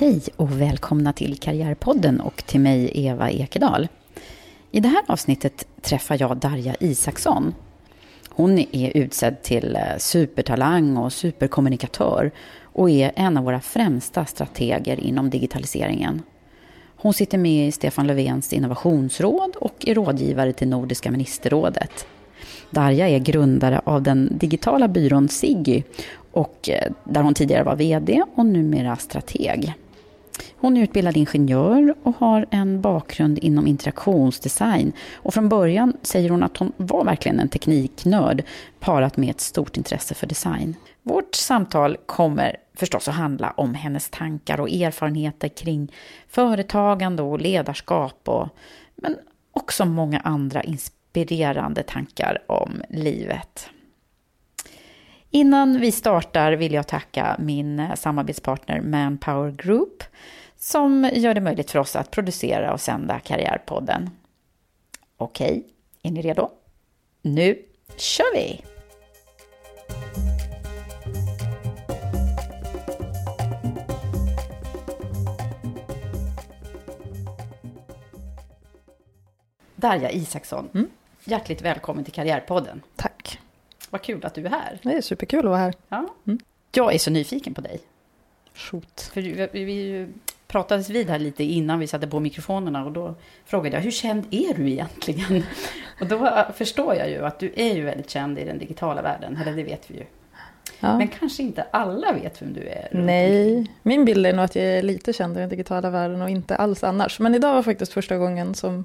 Hej och välkomna till Karriärpodden och till mig Eva Ekedal. I det här avsnittet träffar jag Darja Isaksson. Hon är utsedd till eh, supertalang och superkommunikatör och är en av våra främsta strateger inom digitaliseringen. Hon sitter med i Stefan Löfvens innovationsråd och är rådgivare till Nordiska ministerrådet. Darja är grundare av den digitala byrån Siggy och eh, där hon tidigare var VD och numera strateg. Hon är utbildad ingenjör och har en bakgrund inom interaktionsdesign. Och från början säger hon att hon var verkligen en tekniknörd parat med ett stort intresse för design. Vårt samtal kommer förstås att handla om hennes tankar och erfarenheter kring företagande och ledarskap, och, men också många andra inspirerande tankar om livet. Innan vi startar vill jag tacka min samarbetspartner Manpower Group som gör det möjligt för oss att producera och sända Karriärpodden. Okej, är ni redo? Nu kör vi! Darja Isaksson, Mm. hjärtligt välkommen till Karriärpodden. Tack. Vad kul att du är här. Det är superkul att vara här. Ja. Mm. Jag är så nyfiken på dig. Shoot. För vi, vi, vi pratades vid här lite innan vi satte på mikrofonerna och då frågade jag hur känd är du egentligen? Och då förstår jag ju att du är ju väldigt känd i den digitala världen, eller det vet vi ju. Ja. Men kanske inte alla vet vem du är. Nej, min bild är nog att jag är lite känd i den digitala världen och inte alls annars. Men idag var faktiskt första gången som,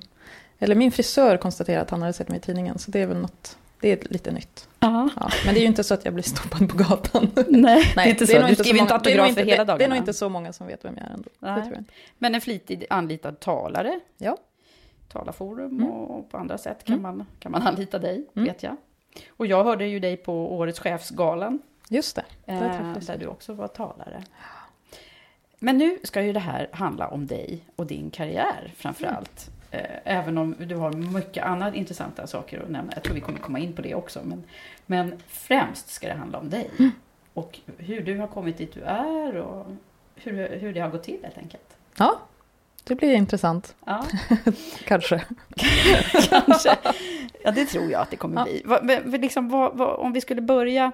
eller min frisör konstaterade att han hade sett mig i tidningen. Så det är väl något, det är lite nytt. Ja. Men det är ju inte så att jag blir stoppad på gatan. Nej, det är inte så. Du skriver inte det autografer hela det, dagarna. det är nog inte så många som vet vem jag är ändå. Det Nej. tror jag. Men en flitig anlitad talare. Ja. Talarforum Mm. och på andra sätt kan, man, kan man anlita dig, Mm. vet jag. Och jag hörde ju dig på Årets chefsgalan. Just det, där Eh, där du också var talare. Men nu ska ju det här handla om dig och din karriär framför Mm. allt. Eh, Även om du har mycket annat intressanta saker att nämna. Jag tror vi kommer komma in på det också. Men, men främst ska det handla om dig. Mm. Och hur du har kommit dit du är och hur, hur det har gått till helt enkelt. Ja, det blir intressant. Ja, Kanske. kanske. Ja, det tror jag att det kommer Ja. bli. Men liksom, vad, vad, om vi skulle börja...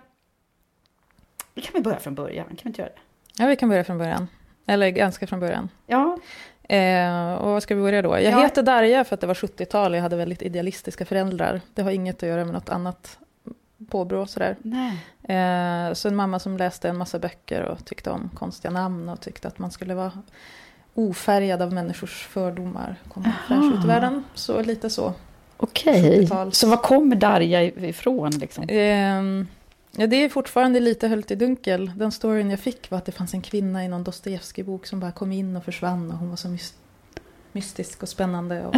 Vi kan väl börja från början? Kan vi inte göra det? Ja, vi kan börja från början. Eller ganska från början. Ja, Eh, och vad ska vi börja då? Jag Ja. heter Darja för att det var 70-tal och jag hade väldigt idealistiska föräldrar. Det har inget att göra med något annat påbrå sådär. Eh, så en mamma som läste en massa böcker och tyckte om konstiga namn och tyckte att man skulle vara ofärgad av människors fördomar. Fräsch ut i världen. Så lite så. Okej, 70-tals. så var kommer Darja ifrån? Liksom? Ehm, ja, det är fortfarande lite höljt i dunkel. Den storyn jag fick var att det fanns en kvinna i någon Dostojevskij-bok som bara kom in och försvann och hon var så mys- mystisk och spännande och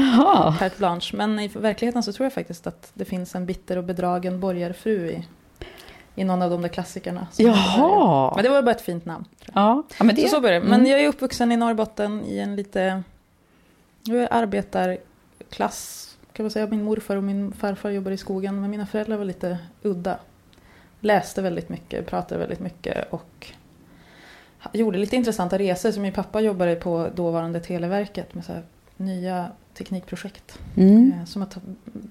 carte blanche. Men i verkligheten så tror jag faktiskt att det finns en bitter och bedragen borgarfru i, i någon av de där klassikerna. Jaha. Men det var bara ett fint namn. ja. ja men det... Så, så började. Men Mm. jag är uppvuxen i Norrbotten i en lite jag arbetarklass. Kan man säga. Min morfar och min farfar jobbade i skogen. Men mina föräldrar var lite udda. Läste väldigt mycket, pratade väldigt mycket och gjorde lite intressanta resor. Så min pappa jobbade på dåvarande Televerket med så nya teknikprojekt. Mm. eh, Som att ta,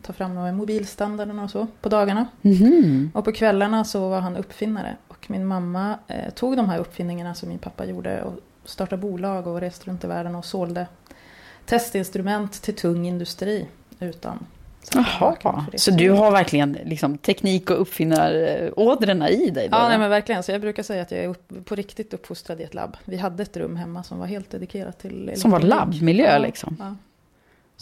ta fram mobilstandarden och så på dagarna. Mhm. Och på kvällarna så var han uppfinnare. Och min mamma eh, tog de här uppfinningarna som min pappa gjorde och startade bolag och reste runt i världen och sålde testinstrument till tung industri utan Jaha, så du har verkligen liksom, teknik och uppfinnarådrorna i dig? Då, Ja, nej, men verkligen. Så jag brukar säga att jag är upp, på riktigt uppfostrad i ett labb. Vi hade ett rum hemma som var helt dedikerat till Som var elektronik. labbmiljö ja, liksom? Ja.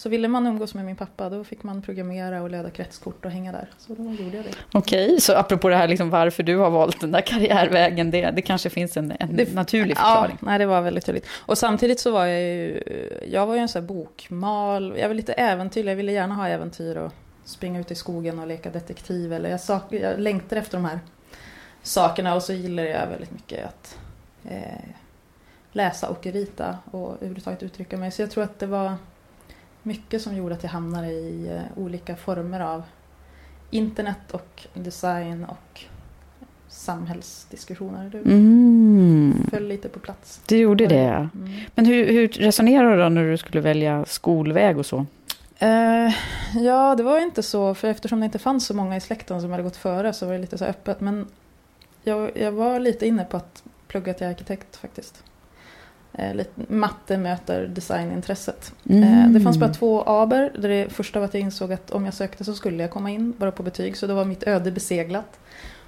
Så ville man umgås med min pappa då fick man programmera och leda kretskort och hänga där. Så då gjorde jag det. Okej, så apropå det här liksom, varför du har valt den där karriärvägen, det, det kanske finns en, en Det- naturlig förklaring? Ja, nej, det var väldigt tydligt. Och samtidigt så var jag ju, jag var ju en sån här bokmal, jag var lite äventyrlig, jag ville gärna ha äventyr och springa ut i skogen och leka detektiv. Eller jag, sak, jag längtade efter de här sakerna och så gillade jag väldigt mycket att eh, läsa och rita och överhuvudtaget uttrycka mig. Så jag tror att det var mycket som gjorde att jag hamnade i eh, olika former av internet och design och samhällsdiskussioner. Det Mm, föll lite på plats. du gjorde det, ja. Mm. Men hur, hur resonerar du då när du skulle välja skolväg och så? Eh, ja, det var inte så, för eftersom det inte fanns så många i släkten som hade gått före så var det lite så öppet. Men jag, jag var lite inne på att plugga till arkitekt faktiskt. Eh, matte möter designintresset. Mm. Eh, det fanns bara två aber. Där det första var att jag insåg att om jag sökte så skulle jag komma in bara på betyg. Så då var mitt öde beseglat.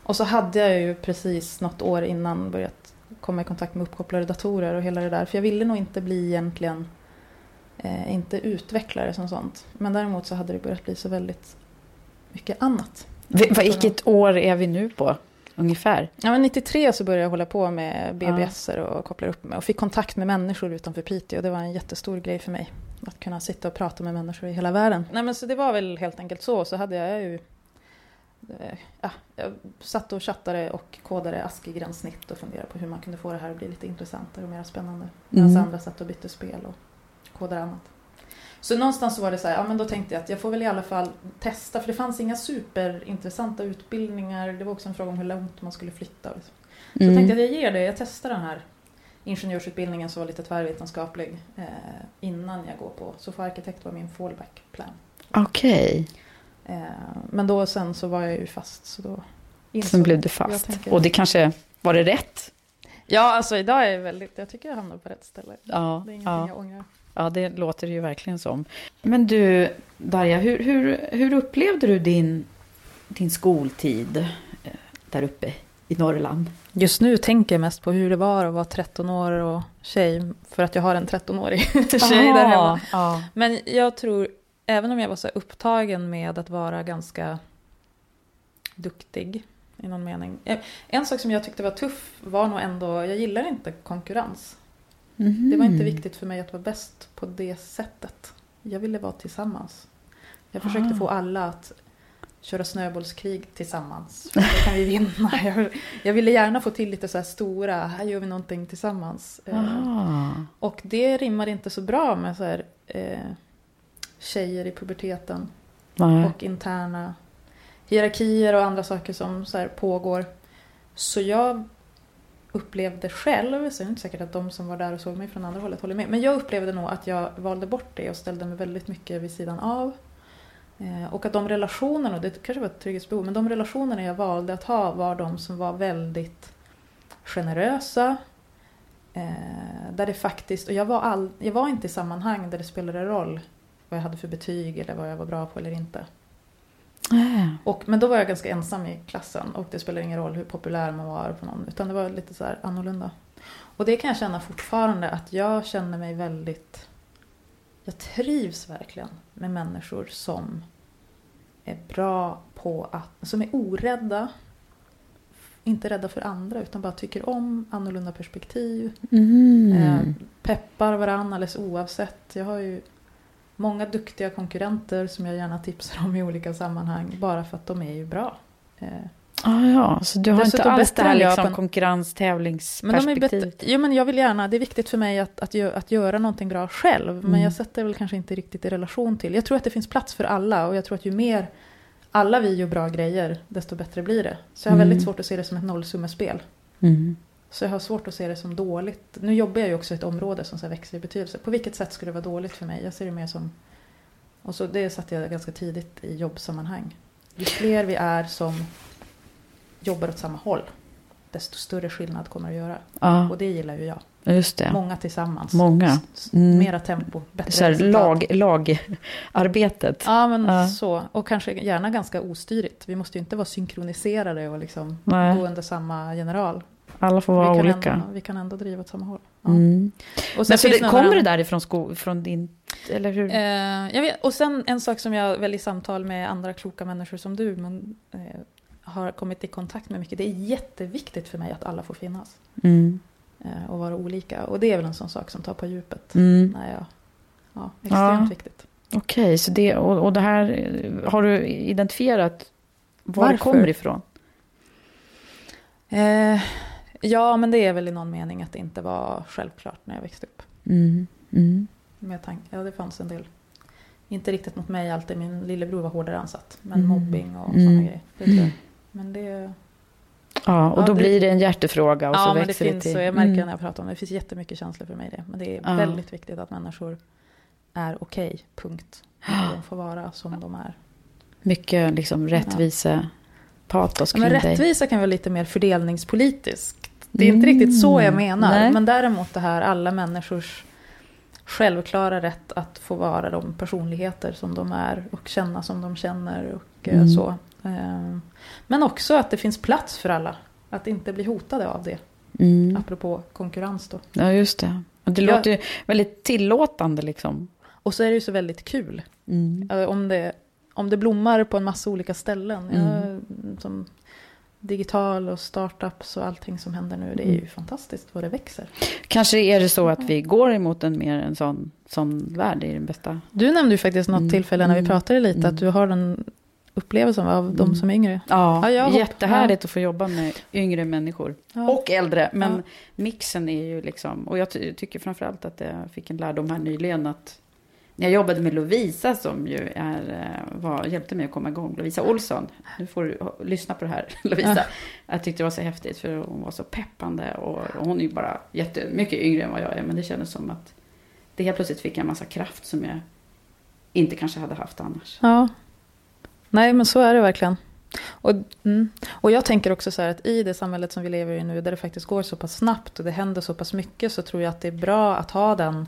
Och så hade jag ju precis något år innan börjat komma i kontakt med uppkopplade datorer och hela det där. För jag ville nog inte bli egentligen eh, inte utvecklare som sånt. Men däremot så hade det börjat bli så väldigt mycket annat. Vilket år är vi nu på, ungefär? Ja, men 93 så började jag hålla på med BBS och kopplar upp mig och fick kontakt med människor utanför Piteå. Det var en jättestor grej för mig. Att kunna sitta och prata med människor i hela världen. Nej, men så det var väl helt enkelt så. Så hade jag ju... eh, Ja, jag satt och chattade och kodade ASCII-gränssnitt och funderade på hur man kunde få det här att bli lite intressantare och mer spännande. Medan Mm. andra satt och bytte spel och kodade annat. Så någonstans så var det så här, ja men då tänkte jag att jag får väl i alla fall testa, för det fanns inga superintressanta utbildningar. Det var också en fråga om hur långt man skulle flytta. och Så Mm. jag tänkte att jag ger det, jag testar den här ingenjörsutbildningen som var lite tvärvetenskaplig eh, innan jag går på. Så för arkitekt var min fallback plan. Okej, Eh, men då sen så var jag ju fast så då sen blev du fast. tänker- Och det kanske, var det rätt? Ja, alltså idag är jag väldigt, jag tycker jag hamnar på rätt ställe. Ja, Det är ingenting ja. jag ångrar. Ja, det låter det ju verkligen som. Men du, Darja, hur, hur, hur upplevde du din, din skoltid eh, där uppe i Norrland? Just nu tänker jag mest på hur det var att vara 13 år och tjej. För att jag har en 13-årig tjej där hemma. Ja. Men jag tror, även om jag var så upptagen med att vara ganska duktig i någon mening. Eh, En sak som jag tyckte var tuff var nog ändå, jag gillar inte konkurrens. Mhm. Det var inte viktigt för mig att vara bäst på det sättet. Jag ville vara tillsammans. Jag försökte Ah. få alla att köra snöbollskrig tillsammans. För Då kan vi vinna. Jag, jag ville gärna få till lite så här stora, här gör vi någonting tillsammans. Eh, Ah. och det rimmar inte så bra med så här, eh, tjejer i puberteten Nej. och interna hierarkier och andra saker som så pågår. Så jag upplevde själv, så är det inte säkert att de som var där och såg mig från andra hållet håller med, men jag upplevde nog att jag valde bort det och ställde mig väldigt mycket vid sidan av. Eh, och att de relationerna, och det kanske var ett trygghetsbehov, men de relationerna jag valde att ha var de som var väldigt generösa. Eh, där det faktiskt, och jag var, all, jag var inte i sammanhang där det spelade roll vad jag hade för betyg eller vad jag var bra på eller inte. Äh. Och, men då var jag ganska ensam i klassen och det spelar ingen roll hur populär man var på någon. Utan det var lite så här annorlunda. Och det kan jag känna fortfarande att jag känner mig väldigt... Jag trivs verkligen med människor som är bra på att... Som är orädda. Inte rädda för andra utan bara tycker om annorlunda perspektiv. Mm. Eh, peppar varandra alldeles oavsett. Jag har ju många duktiga konkurrenter som jag gärna tipsar om i olika sammanhang. Bara för att de är ju bra. Eh, Ah, ja, så du har inte alls det här liksom en- men konkurrenstävlingsperspektivet? jo, men jag vill gärna, det är viktigt för mig att, att, att göra någonting bra själv. Men Mm. jag sätter väl kanske inte riktigt i relation till. Jag tror att det finns plats för alla. Och jag tror att ju mer alla vi gör bra grejer, desto bättre blir det. Så jag har Mm. väldigt svårt att se det som ett nollsummespel. Mm. Så jag har svårt att se det som dåligt. Nu jobbar jag ju också i ett område som så växer i betydelse. På vilket sätt skulle det vara dåligt för mig? Jag ser det mer som... Och så det satte jag ganska tidigt i jobbsammanhang. Ju fler vi är som jobbar åt samma håll, desto större skillnad kommer det att göra. Ja, Och det gillar ju jag. just det. Många tillsammans. Många. Mm. Mera tempo, bättre Så här, lag, lagarbetet. Ja, men Ja. så. Och kanske gärna ganska ostyrigt. Vi måste ju inte vara synkroniserade och liksom Nej. gå under samma general. Alla får vara vi, olika. Ändå, vi kan ändå driva åt samma håll. Ja. Mm. Och sen Men det, kommer det därifrån sko, från din... Eller hur? Eh, jag vet, och sen en sak som jag väl i samtal med andra kloka människor som du men, eh, har kommit i kontakt med mycket. Det är jätteviktigt för mig att alla får finnas Mm. eh, och vara olika. Och det är väl en sån sak som tar på djupet. Mm. När jag, ja, extremt Ja. viktigt. Okej, så det, och, och det här, eh, har du identifierat var det Varför? kommer ifrån? Eh, ja, men det är väl i någon mening att det inte var självklart när jag växte upp. Mm. Mm. Med tanke, ja, det fanns en del. Inte riktigt mot mig alltid. Min lillebror var hårdare ansatt. Men Mm. mobbing och Mm. sådana grejer. Det tror jag. Mm. Men det... Ja, och Ja, då det- blir det en hjärtefråga och ja, så men det växer det, finns, till... och jag märker Mm. när jag pratar om det, det finns jättemycket känslor för mig det. Men det är Ja. väldigt viktigt att människor är okej, punkt. Och de får vara som de är. Mycket liksom rättvise, Ja, kring men dig. rättvisa kan vara lite mer fördelningspolitiskt. Det är inte Mm. riktigt så jag menar. Nej. Men däremot det här alla människors självklara rätt att få vara de personligheter som de är och känna som de känner och eh, Mm. så. Eh, Men också att det finns plats för alla. Att inte bli hotade av det. Mm. Apropå konkurrens då. Ja, just det. Det låter ju väldigt tillåtande liksom. Och så är det ju så väldigt kul. Mm. Eh, Om det, om det blommar på en massa olika ställen. Mm. Jag, som digital och startups och allting som händer nu. Det är ju Mm. fantastiskt vad det växer. Kanske är det så att vi går emot en mer en sån, sån värld, är den bästa. Du nämnde ju faktiskt något Mm. tillfälle när vi Mm. pratade lite Mm. att du har den upplevelsen av de Mm. som är yngre. Ja, Ja, jättehärligt att få jobba med yngre människor. Ja. Och äldre, men Ja. mixen är ju liksom... Och jag ty- tycker framförallt att jag fick en lärdom här nyligen att när jag jobbade med Lovisa som ju är, eh, var, hjälpte mig att komma igång, Lovisa Olsson. Nu får du lyssna på det här, Lovisa. Ja. Jag tyckte det var så häftigt för hon var så peppande och, och hon är ju bara jättemycket yngre än vad jag är. Men det kändes som att det helt plötsligt fick jag en massa kraft som jag inte kanske hade haft annars. Ja. Nej, men så är det verkligen. Och, mm. och jag tänker också så här att i det samhället som vi lever i nu, där det faktiskt går så pass snabbt och det händer så pass mycket, så tror jag att det är bra att ha den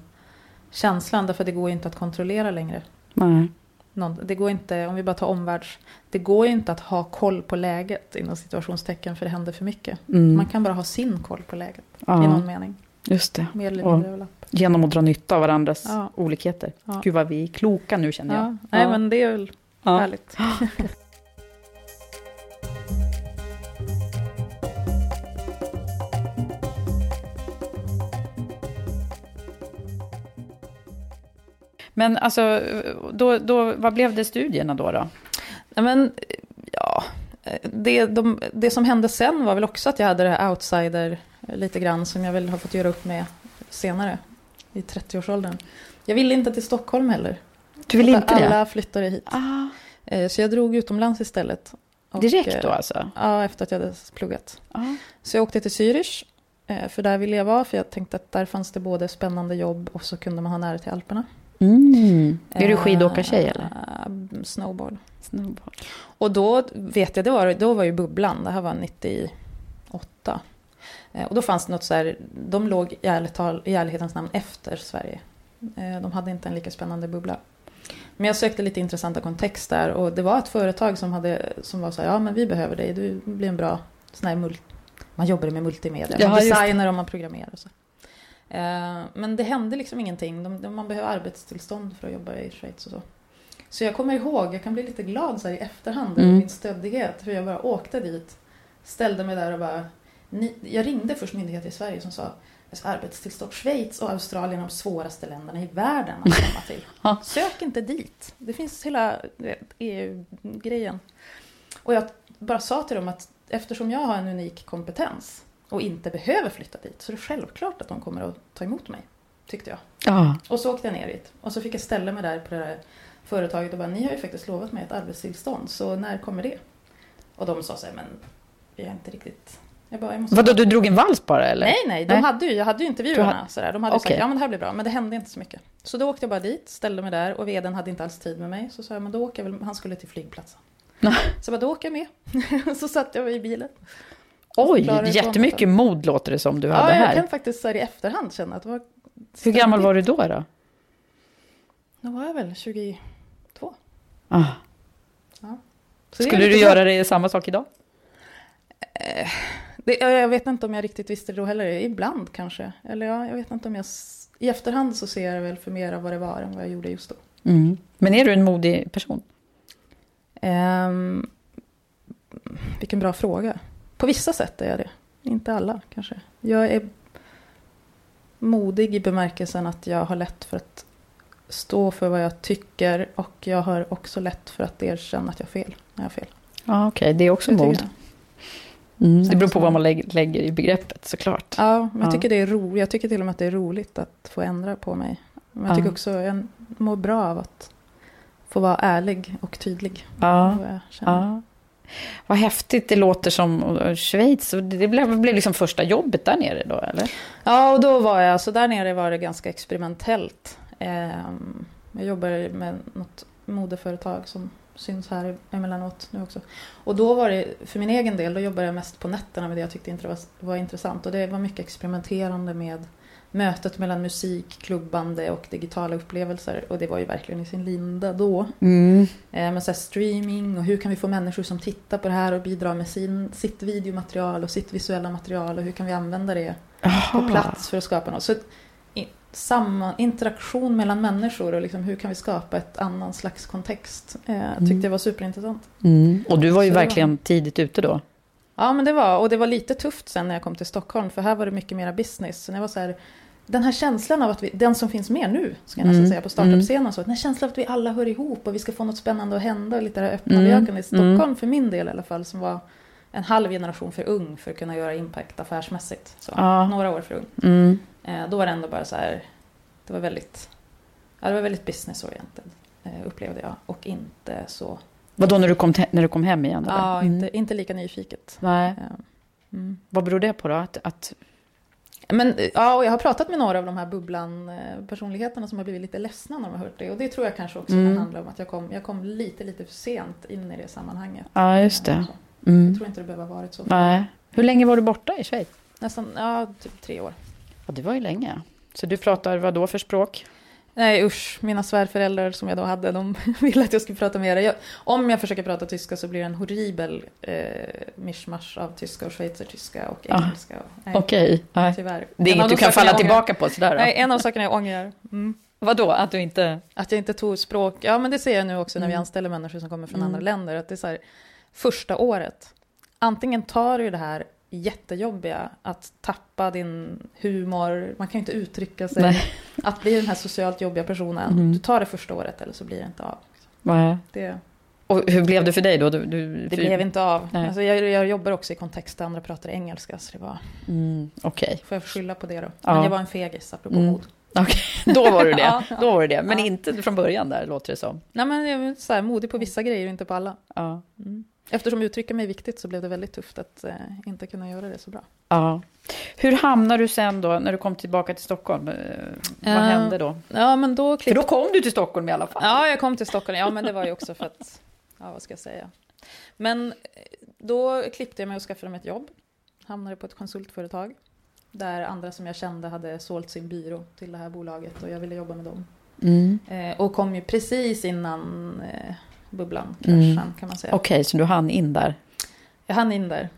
känslan, därför det går inte att kontrollera längre. Nej. Någon, det går inte, om vi bara tar omvärlds, det går inte att ha koll på läget inom situationstecken, för det händer för mycket. Mm. Man kan bara ha sin koll på läget, i ja, någon mening. just det. Mer eller Och- mindre överlapp. Genom att dra nytta av varandras Ja. olikheter. Ja. Gud vad vi är kloka nu känner jag. Ja. Nej, men det är väl härligt. Men alltså, då, då, vad blev det studierna då? då? Men, ja, det, de, det som hände sen var väl också att jag hade det här outsider eh, lite grann som jag väl har fått göra upp med senare i 30-årsåldern. Jag ville inte till Stockholm heller. Du vill inte det? Alla flyttade hit. Ah, Eh, Så jag drog utomlands istället. Och, direkt då eh, alltså? Ja, efter att jag hade pluggat. Ah. Så jag åkte till Zürich. För där ville jag vara, för jag tänkte att där fanns det både spännande jobb och så kunde man ha nära till Alperna. Mm. Är du skidåkartjej eller? eh, Snowboard. Snowboard. Och då vet jag, det var, då var ju bubblan, det här var 98. Eh, Och då fanns det något så här, de låg i, ärlighetens namn efter Sverige. Eh, De hade inte en lika spännande bubbla. Men jag sökte lite intressanta kontext där och det var ett företag som, hade, som var så här, ja men vi behöver dig, du blir en bra sån här mul- man jobbar med multimedia, Ja, man det. designar och man programmerar och så. Eh, men det hände liksom ingenting, man behöver arbetstillstånd för att jobba i Schweiz och så. Så jag kommer ihåg, jag kan bli lite glad så i efterhand över Mm. min stöddighet, för jag bara åkte dit, ställde mig där och bara, ni, jag ringde först myndigheter i Sverige som sa arbetstillstånd. Schweiz och Australien är de svåraste länderna i världen att komma till. Sök inte dit. Det finns hela EU-grejen. Och jag bara sa till dem att eftersom jag har en unik kompetens och inte behöver flytta dit så är det självklart att de kommer att ta emot mig. Tyckte jag. Ja. Och så åkte jag ner dit. Och så fick jag ställa mig där på det där företaget och bara, ni har ju faktiskt lovat mig ett arbetstillstånd, så när kommer det? Och de sa så här, men vi är inte riktigt... Jag bara, jag måste Vadå, du drog en vals bara eller? Nej, nej, de Nej. Hade ju, jag hade ju intervjuerna. Du ha- sådär. De hade Okej. sagt, ja men det här blir bra, men det hände inte så mycket. Så då åkte jag bara dit, ställde mig där och vdn hade inte alls tid med mig. Så sa jag, men då åker jag väl, han skulle till flygplatsen. Så jag bara, då åker jag med. så satt jag i bilen. Oj, jättemycket mod låter det som du Ja, hade jag här. kan faktiskt så här, i efterhand känna att det var... Hur gammal var du då? då? Då var jag väl 22. Ah. Är Skulle du göra det samma sak idag? Det, jag jag vet inte om jag riktigt visste det då heller. Ibland kanske. Eller ja, jag vet inte om jag... I efterhand så ser jag väl för mer av vad det var än vad jag gjorde just då. Mm. Men är du en modig person? Ehm, vilken bra fråga. På vissa sätt är jag det. Inte alla kanske. Jag är modig i bemärkelsen att jag har lätt för att stå för vad jag tycker. Och jag har också lätt för att erkänna att jag har fel. När jag har fel. Ja, okej, det är också tycker mod. jag. Mm. Det beror på vad man lägger, i begreppet såklart. Ja, men jag Ja. tycker det är roligt. Jag tycker till och med att det är roligt att få ändra på mig. Men jag tycker också jag mår bra av att få vara ärlig och tydlig. Ja. jag. Ja. Vad häftigt det låter som Schweiz. Det blev, blev liksom första jobbet där nere då, eller? Ja, och då var jag, så där nere var det ganska experimentellt. Ehm, jag jobbar med något modeföretag som syns här emellanåt nu också. Och då var det, för min egen del, då jobbade jag mest på nätterna med det jag tyckte inte var, var intressant. Och det var mycket experimenterande med mötet mellan musik, klubbande och digitala upplevelser. Och det var ju verkligen i sin linda då. Mm. Eh, Men så här streaming och hur kan vi få människor som tittar på det här och bidrar med sin, sitt videomaterial och sitt visuella material och hur kan vi använda det på plats för att skapa något. Så samma interaktion mellan människor och liksom hur kan vi skapa ett annan slags kontext. Eh, tyckte Mm. jag var superintressant. Mm. Och du var ju Så var- verkligen tidigt ute då. Ja men det var, och det var lite tufft sen när jag kom till Stockholm för här var det mycket mera business. Så när jag var så här, den här känslan av att vi, den som finns med nu, ska jag nästan Mm. säga, på startup-scenen. Så, den här känslan av att vi alla hör ihop och vi ska få något spännande att hända och lite det här öppna Mm. bejakande i Stockholm Mm. för min del i alla fall, som var en halv generation för ung för att kunna göra impact affärsmässigt. Så, Ja. Några år för ung. Mm. Eh, då var det ändå bara så här, det var väldigt, ja, det var väldigt business-oriented eh, upplevde jag. Och inte så, Vadå när du kom, när du kom hem igen? eller? ja, Mm. inte, inte lika nyfiket. Nej. Eh, mm. Vad beror det på då? Att, att, Men ja, och jag har pratat med några av de här bubblan-personligheterna som har blivit lite ledsna när de har hört det. Och det tror jag kanske också Mm. kan handla om att jag kom, jag kom lite, lite för sent in i det sammanhanget. ja, just Eh, det. Jag Mm. tror inte det behöver ha varit så. Nej. Hur länge var du borta i Schweiz? Nästan, ja, typ tre år. Ja, det var ju länge. Så du pratar vad då för språk? Nej usch, mina svärföräldrar som jag då hade, de ville att jag skulle prata det. Jag, om jag försöker prata tyska så blir det en horribel eh, mischmasch av tyska och schweizertyska och Ah, engelska. Nej, Okej. Nej. Tyvärr. Det är inget du kan falla tillbaka på sådär då? Nej, en av sakerna jag ångrar. Mm. Vadå? Att du inte... Att jag inte tog språk, ja men det ser jag nu också när vi Mm. anställer människor som kommer från Mm. andra länder. Att det är så här, första året, antingen tar du det här jättejobbiga, att tappa din humor, man kan ju inte uttrycka sig, Nej. att bli den här socialt jobbiga personen. Mm. Du tar det första året eller så blir det inte av. Nej. Det, Och hur blev det för dig då? Du, du, det blev inte av. Nej. Alltså jag, jag jobbar också i kontext där andra pratar engelska, så det var, Mm, Okej. får jag skylla på det då. Ja. Men jag var en fegis, apropå Mm. mod. Okej, Då var du det. Ja. Då var du det. Men Ja. inte från början där, låter det som. Nej men jag är så här, modig på vissa grejer inte på alla. Ja. Mm. Eftersom uttrycka mig är viktigt så blev det väldigt tufft att eh, inte kunna göra det så bra. ja. Hur hamnade du sen då, när du kom tillbaka till Stockholm? Eh, Vad Ja. hände då? Ja, men då För klippte... då kom du till Stockholm i alla fall. Ja, jag kom till Stockholm. Ja, men det var ju också för att... Ja, vad ska jag säga? Men eh, då klippte jag mig och skaffade mig ett jobb. Hamnade på ett konsultföretag. Där andra som jag kände hade sålt sin byrå till det här bolaget och jag ville jobba med dem. Mm. Eh, och kom ju precis innan bubblan, Mm. kraschen kan man säga. Okej, så du hann in där. Jag hann in där.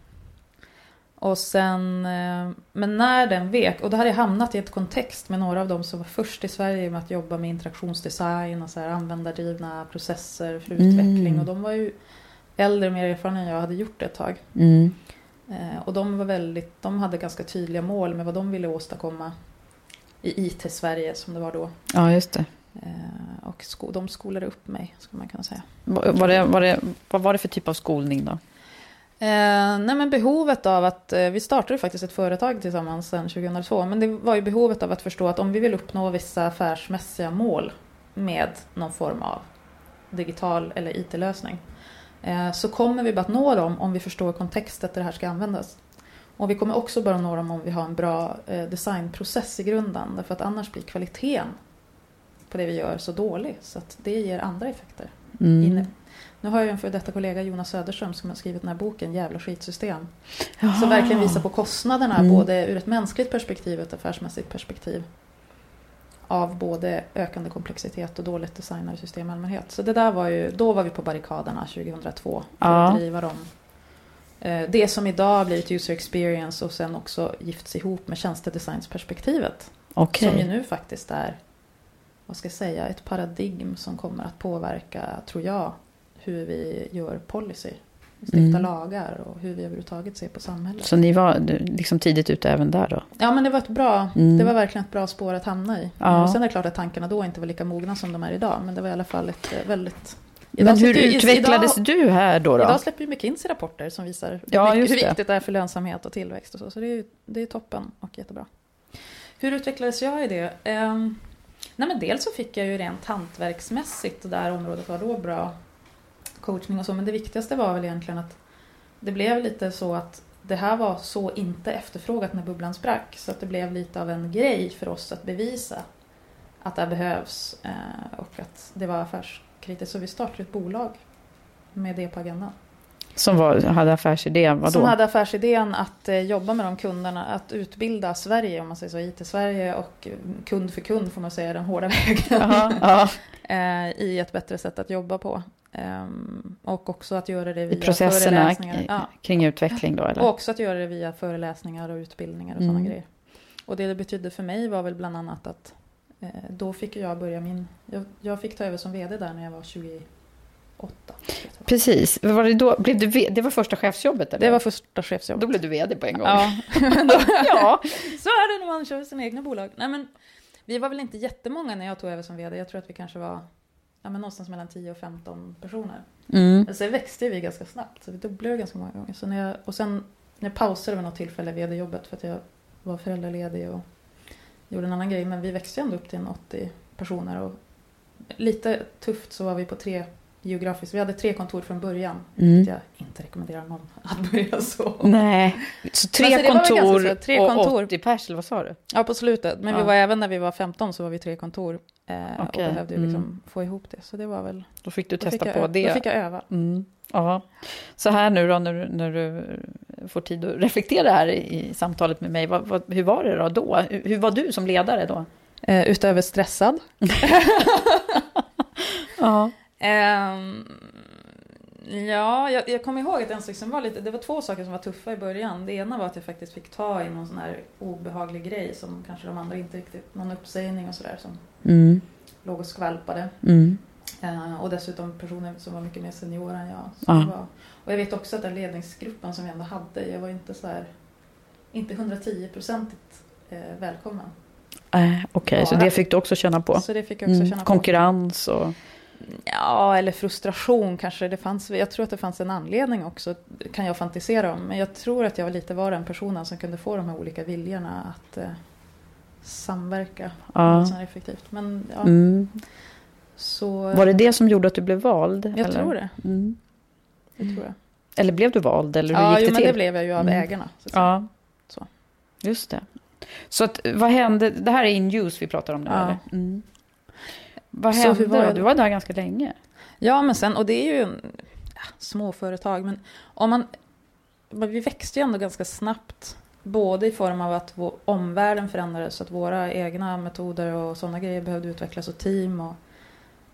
Och sen, eh, men när den vek, och då hade jag hamnat i ett kontext med några av dem som var först i Sverige med att jobba med interaktionsdesign och så här användardrivna processer för Mm. utveckling. Och de var ju äldre och mer erfarna än jag hade gjort det ett tag. Mm. Eh, Och de var väldigt, de hade ganska tydliga mål med vad de ville åstadkomma i IT-Sverige som det var då. Ja, just det. Eh, Och sko- de skolade upp mig, skulle man kunna säga. Va- Var det, var det. Vad var det för typ av skolning då? Eh, nej men behovet av att, eh, vi startade faktiskt ett företag tillsammans sedan 2002, men det var ju behovet av att förstå att om vi vill uppnå vissa affärsmässiga mål med någon form av digital eller IT-lösning, eh, så kommer vi bara att nå dem om vi förstår kontextet där det här ska användas. Och vi kommer också bara nå dem om vi har en bra eh, designprocess i grunden, därför att annars blir kvaliteten på det vi gör så dålig, så att det ger andra effekter. Mm. Inne. Nu har jag en för detta kollega, Jonas Söderström, som har skrivit den här boken Jävla skitsystem. Jaha. Som verkligen visar på kostnaderna, Mm. både ur ett mänskligt perspektiv och ett affärsmässigt perspektiv. Av både ökande komplexitet och dåligt designade system i allmänhet. Så det där var ju, då var vi på barrikaderna 2002 för Ja. att driva dem. Eh, Det som idag har blivit user experience och sen också gifts ihop med tjänstedesignsperspektivet. Okej. Som ju nu faktiskt är, vad ska jag säga, ett paradigm som kommer att påverka, tror jag, hur vi gör policy. Stifta Mm. lagar och hur vi överhuvudtaget ser på samhället. Så ni var liksom tidigt ute även där då? Ja men det var ett bra, Mm. det var verkligen ett bra spår att hamna i. Ja. Och sen är det klart att tankarna då inte var lika mogna som de är idag. Men det var i alla fall ett eh, väldigt... Men hur utvecklades idag, du här då? då? Idag släpper ju McKinsey rapporter som visar hur, Ja, hur det. viktigt det är för lönsamhet och tillväxt och så. Så det är, det är toppen och jättebra. Hur utvecklades jag i det? Ehm, nej men dels så fick jag ju rent hantverksmässigt, det där området var då bra coachning och så. Men det viktigaste var väl egentligen att det blev lite så att det här var så inte efterfrågat när bubblan sprack. Så att det blev lite av en grej för oss att bevisa att det här behövs eh, och att det var affärskritiskt. Så vi startade ett bolag med det på agendan. Som var, hade affärsidén, vadå? Som hade affärsidén att eh, jobba med de kunderna, att utbilda Sverige, om man säger så, IT-Sverige och eh, kund för kund får man säga den hårda vägen. Jaha, ja. eh, I ett bättre sätt att jobba på. Ehm, och också att göra det I via processerna föreläsningar. Ja. kring utveckling då eller? Och också att göra det via föreläsningar och utbildningar och Mm. sådana grejer. Och det det betydde för mig var väl bland annat att eh, då fick jag börja min... Jag, jag fick ta över som vd där när jag var 28. Precis, var det, då, blev du, det var första chefsjobbet eller? Det var första chefsjobb. Då blev du vd på en gång. Ja, ja. så är det när man kör sina egna bolag. Nej, men, vi var väl inte jättemånga när jag tog över som vd. Jag tror att vi kanske var ja, men någonstans mellan 10 och 15 personer. Mm. Men sen växte vi ganska snabbt, så vi dubblade ganska många gånger. Så när jag, och sen när jag pausade vid något tillfälle vd-jobbet för att jag var föräldraledig och gjorde en annan grej. Men vi växte ändå upp till en 80 personer. Och lite tufft så var vi på tre geografiskt. Vi hade tre kontor från början. Mm. Jag inte rekommenderar någon att börja så. Nej, så tre så kontor så, tre och kontor. 80 pers, eller vad sa du? Ja, på slutet. Men vi Ja. var även när vi var 15 så var vi tre kontor. Eh, Okej, Och behövde liksom mm. få ihop det. Så det var väl... Då fick du fick testa jag, på det. Då fick jag öva. Mm. Ja. Så här nu då, när när du får tid att reflektera här i, i samtalet med mig. Vad, vad, hur var det då? då? Hur, hur var du som ledare då? Eh, utöver stressad. Ja. Ehm, ja, jag, jag kommer ihåg att en sak som var lite, det var två saker som var tuffa i början. Det ena var att jag faktiskt fick ta i någon sån här obehaglig grej som kanske de andra inte riktigt, någon uppsägning och sådär som Mm. låg och skvalpade. Mm. Eh, och dessutom personer som var mycket mer seniora än jag. Så Ja. det var, och jag vet också att den ledningsgruppen som vi ändå hade, jag var inte så här, inte 110-procentigt eh, välkommen. Äh, Okej, så Bara. det fick du också känna på? Så det fick jag också Mm. känna på. Konkurrens och... Ja, eller frustration kanske. Det fanns, jag tror att det fanns en anledning också, kan jag fantisera om. Men jag tror att jag lite var den personen som kunde få de här olika viljorna att eh, samverka Ja. effektivt. Men ja, Mm. så... Var det det som gjorde att du blev vald? Jag eller? tror det. Mm. det tror jag. Eller blev du vald? Eller hur Ja, gick det jo, men till? det blev jag ju av Mm. ägarna. Så. Ja, Så. just det. Så att, vad hände? Det här är in use vi pratar om nu, Ja. eller? Mm. Vad Så hände hur var då? Du var där ganska länge. Ja, men sen, och det är ju ja, småföretag, men om man... Vi växte ju ändå ganska snabbt Både i form av att vår, omvärlden förändrades så att våra egna metoder och sådana grejer behövde utvecklas och team. Och,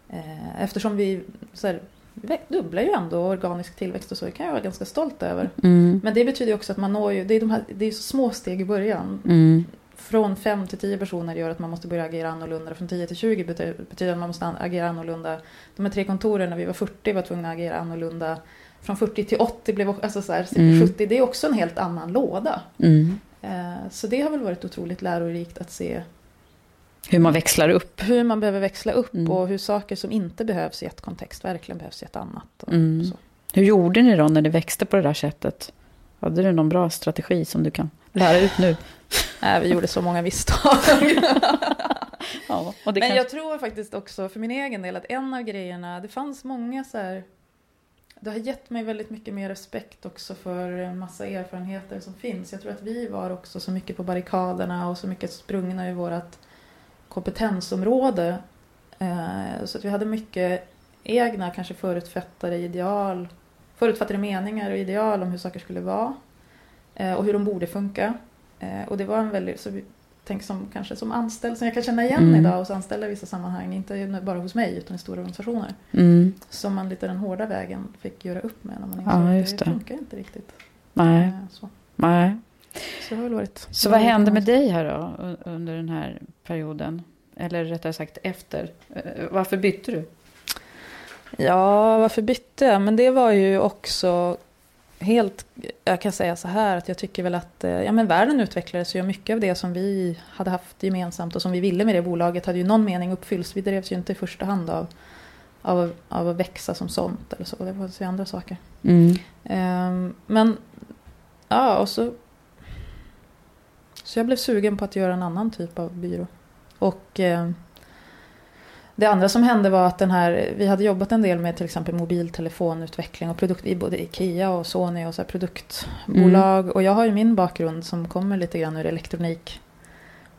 eh, eftersom vi så här, vi dubblar ju ändå organisk tillväxt och så, det kan jag vara ganska stolt över. Mm. Men det betyder också att man når ju, det är, de här, det är så små steg i början. Mm. Från 5 till 10 personer gör att man måste börja agera annorlunda. Från 10 till 20 betyder, att man måste agera annorlunda. De här tre kontoren när vi var 40 var tvungna att agera annorlunda. Från 40 till 80 blev alltså så här, Mm. 70, det är också en helt annan låda. Mm. Eh, Så det har väl varit otroligt lärorikt att se Hur man växlar upp. hur man behöver växla upp Mm. och hur saker som inte behövs i ett kontext verkligen behövs i ett annat. Mm. Hur gjorde ni då när det växte på det där sättet? Hade du någon bra strategi som du kan lära ut nu? Nej, vi gjorde så många misstag. Ja, Men kan... jag tror faktiskt också för min egen del att en av grejerna, det fanns många så här det har gett mig väldigt mycket mer respekt också för en massa erfarenheter som finns. Jag tror att vi var också så mycket på barrikaderna och så mycket sprungna i vårt kompetensområde. Eh, Så att vi hade mycket egna, kanske förutfattade ideal, förutfattade meningar och ideal om hur saker skulle vara. eh, Och hur de borde funka. Eh, Och det var en väldigt, så tänk som kanske som anställd, som jag kan känna igen Mm. idag hos anställda i vissa sammanhang, inte bara hos mig utan i stora organisationer. Mm. Som man lite den hårda vägen fick göra upp med när man Ja, insåg just att det det. funkar inte riktigt. Nej, Eh, Så, nej. så har varit... Så vad hände med dig här då under den här perioden? Eller rättare sagt efter. Eh, Varför bytte du? Ja, varför bytte jag? Men det var ju också helt... Jag kan säga så här att jag tycker väl att eh, ja, men världen utvecklades ju mycket av det som vi hade haft gemensamt och som vi ville med det bolaget hade ju någon mening uppfyllts. Vi drevs ju inte i första hand av, av, av att växa som sånt eller så. Det var ju andra saker. Mm. Ehm, men ja, och så... Så jag blev sugen på att göra en annan typ av byrå. Och ehm, det andra som hände var att den här, vi hade jobbat en del med till exempel mobiltelefonutveckling och produkt i både Ikea och Sony och så produktbolag. Och jag har ju min bakgrund som kommer lite grann ur elektronik.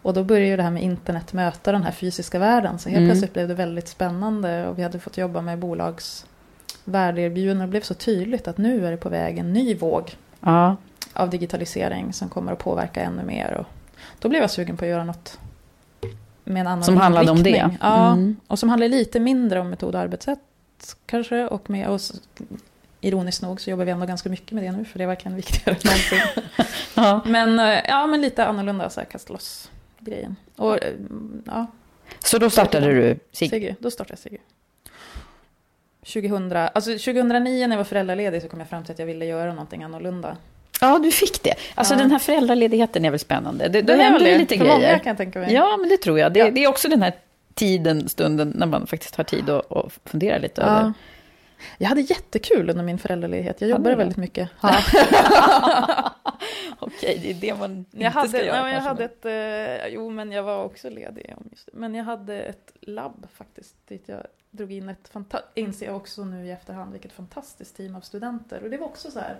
Och då började ju det här med internet möta den här fysiska världen. Så helt Mm. plötsligt blev det väldigt spännande och vi hade fått jobba med bolags värdeerbjudanden. Det blev så tydligt att nu är det på väg en ny våg Ja. av digitalisering som kommer att påverka ännu mer. Och då blev jag sugen på att göra något med en annan Som handlade om det. Ja, Mm. och som handlar lite mindre om metod och arbetssätt kanske. Och, med, och ironiskt nog så jobbar vi ändå ganska mycket med det nu för det är verkligen viktigare än någonsin. ja. men, eh, ja, men lite annorlunda så här kasta loss grejen. Och eh, ja, Så då startade du Sig. Sigge, då startade jag Sigge. 2000, alltså 2009 när jag var föräldraledig så kom jag fram till att jag ville göra någonting annorlunda. Ja, du fick det. Alltså Ja. den här föräldraledigheten är väl spännande. Det, då händer det, lite för många grejer. kan jag tänka mig. Ja, men det tror jag. Det, Ja. det är också den här tiden, stunden, när man faktiskt har tid att, att fundera lite Ja. över. Jag hade jättekul under min föräldraledighet. Jag jobbade väldigt mycket. Okej, det är det man inte Jag hade, ska göra. nej, jag hade ett, eh, jo men jag var också ledig. Men jag hade ett labb faktiskt. Dit jag drog in ett fantastiskt, inser jag också nu i efterhand, vilket fantastiskt team av studenter. Och det var också så här,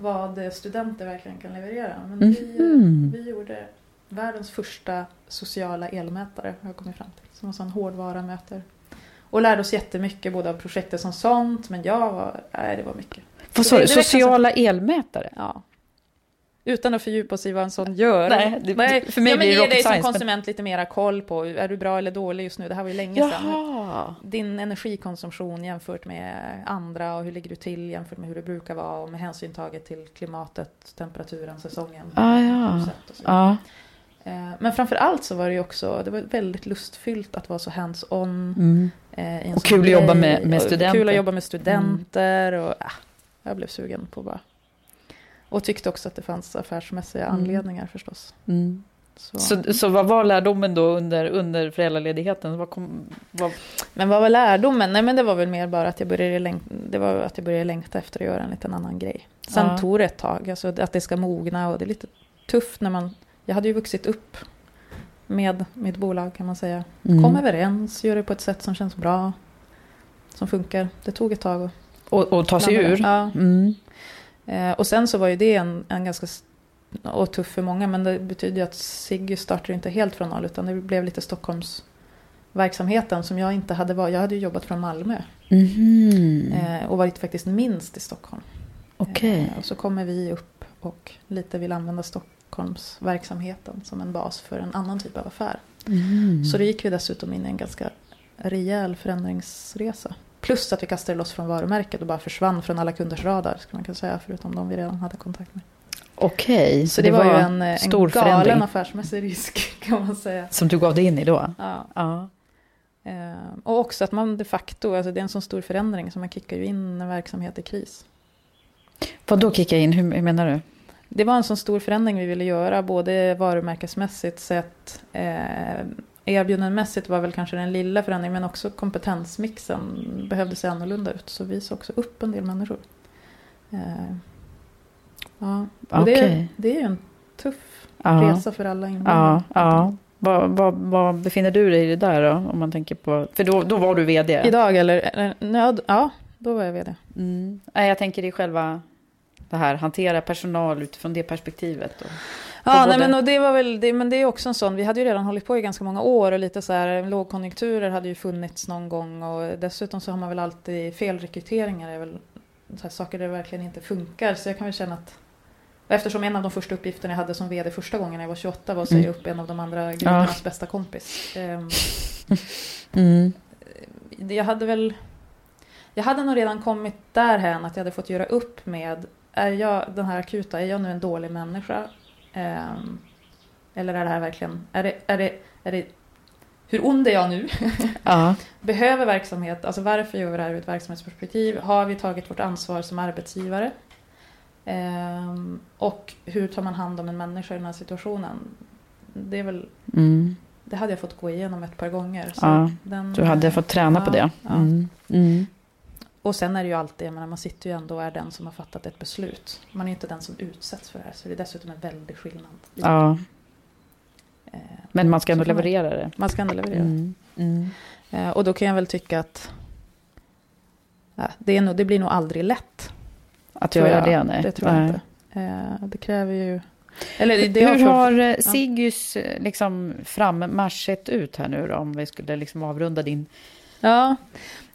vad studenter verkligen kan leverera. Men vi, eh, Mhm. vi gjorde världens första sociala elmätare, har jag kommit fram till. Som en sån hårdvara mäter. Och lärde oss jättemycket, både av projektet som sånt, men jag var, nej det var mycket. Vad sa du? Sociala elmätare? Ja. Utan att fördjupa oss i vad en sån gör. Nej, det- för mig ja, men blir det rocket dig som science, men- konsument lite mera koll på, är du bra eller dålig just nu? Det här var ju länge sedan. Jaha. Din energikonsumtion jämfört med andra och hur ligger du till jämfört med hur det brukar vara och med hänsyn taget till klimatet, temperaturen, säsongen. Ah, ja. Eh, Men framför allt så var det ju också, det var väldigt lustfyllt att vara så hands-on. Mm. eh, Och kul att jobba med- med Och studenter. Mm. Kul att jobba med studenter och ah, jag blev sugen på bara. Och tyckte också att det fanns affärsmässiga Mm. anledningar förstås. Mm. Så. Så, så vad var lärdomen då under, under föräldraledigheten? Vad kom, vad, Men vad var lärdomen? Nej men det var väl mer bara att jag började, läng- det var att jag började längta efter att göra en liten annan grej. Sen Ja. tog det ett tag, alltså att det ska mogna och det är lite tufft när man... Jag hade ju vuxit upp med mitt bolag kan man säga. Mm. Kom överens, gör det på ett sätt som känns bra. Som funkar. Det tog ett tag och, och ta sig ur? Ja. Mm. Eh, och sen så var ju det en, en ganska och tuff för många. Men det betyder ju att Siggy startade inte helt från noll. Utan det blev lite Stockholms verksamheten som jag inte hade varit. Jag hade ju jobbat från Malmö. Eh, och varit faktiskt minst i Stockholm. Okej. Eh, och så kommer vi upp och lite vill använda Stockholmsverksamheten som en bas för en annan typ av affär. Mm. Så då gick vi dessutom in i en ganska rejäl förändringsresa. Plus att vi kastade loss från varumärket och bara försvann från alla kunders radar, skulle man kunna säga, förutom de vi redan hade kontakt med. Okej, Så det, var ju en, en stor galen förändring affärsmässig risk, kan man säga. som du gav dig in i då. Ja. Ja. Eh, och också att man de facto, alltså det är en sån stor förändring så man kickar ju in en verksamhet i kris. Vad då kicka in? Hur, hur menar du? Det var en sån stor förändring vi ville göra, både varumärkesmässigt sett, eh, erbjudandemässigt var väl kanske den lilla förändringen, men också kompetensmixen behövde se annorlunda ut. Så vi sa också upp en del människor. Eh, ja, och det, Okej. det är ju en tuff Ja. resa för alla Ja, inblandade. ja. Vad, vad, vad befinner du dig i det där då? Om man tänker på... För då, då var du vd. Idag eller, nöd, ja, då var jag vd. Mm. Jag tänker i själva det här, hantera personal utifrån det perspektivet. Och, Ja, nej, men, och det var väl, det, men det är också en sån, vi hade ju redan hållit på i ganska många år och lite så här lågkonjunkturer hade ju funnits någon gång och dessutom så har man väl alltid felrekryteringar, är väl så här, saker där det verkligen inte funkar. Så jag kan väl känna att eftersom en av de första uppgifterna jag hade som vd första gången när jag var 28 var att säga Mm. upp en av de andra grundarnas bästa kompis. Ehm, mm. jag hade väl jag hade nog redan kommit därhän att jag hade fått göra upp med är jag den här akuta, är jag nu en dålig människa? Ehm, eller är det här verkligen, är det, är det, är det hur ond är jag nu? Ja. Behöver verksamhet, alltså varför gör vi det här ur ett verksamhetsperspektiv? Har vi tagit vårt ansvar som arbetsgivare? Ehm, och hur tar man hand om en människa i den här situationen? Det är väl, Mm. det hade jag fått gå igenom ett par gånger. Ja, den, Du hade fått träna på Ja, det. ja. Mm. Mm. Och sen är det ju alltid, jag menar, man sitter ju ändå och är den som har fattat ett beslut. Man är inte den som utsätts för det här, så det är dessutom en väldig skillnad. Ja, eh, men man ska ändå får man- leverera det. Man ska ändå leverera. Mm. Mm. Eh, och då kan jag väl tycka att ja, det, är nog, det blir nog aldrig lätt. Att göra jag. det, nej. Det tror jag Nej. inte. Eh, det kräver ju... Eller det, Hur för- har eh, Siggys eh, liksom, frammarsch sett ut här nu då? Om vi skulle liksom avrunda din... Ja,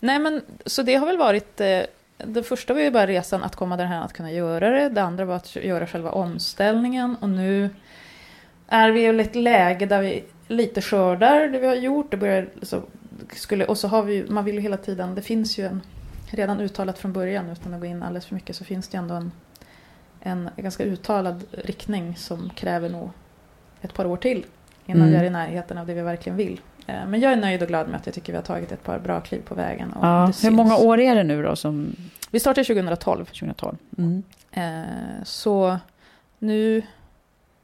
nej men så det har väl varit... Eh, det första var ju bara resan att komma därhän att kunna göra det. Det andra var att göra själva omställningen. Och nu är vi i ett läge där vi lite skördar det vi har gjort. Det börjar, så, skulle, och så har vi man vill ju hela tiden, det finns ju en, redan uttalat från början utan att gå in alldeles för mycket, så finns det ändå en, en ganska uttalad riktning som kräver nog ett par år till innan Mm. vi är i närheten av det vi verkligen vill. Eh, Men jag är nöjd och glad med att jag tycker vi har tagit ett par bra kliv på vägen. Och Ja, det hur många år är det nu då som Vi startade 2012. 2012? Mm. Eh, Så nu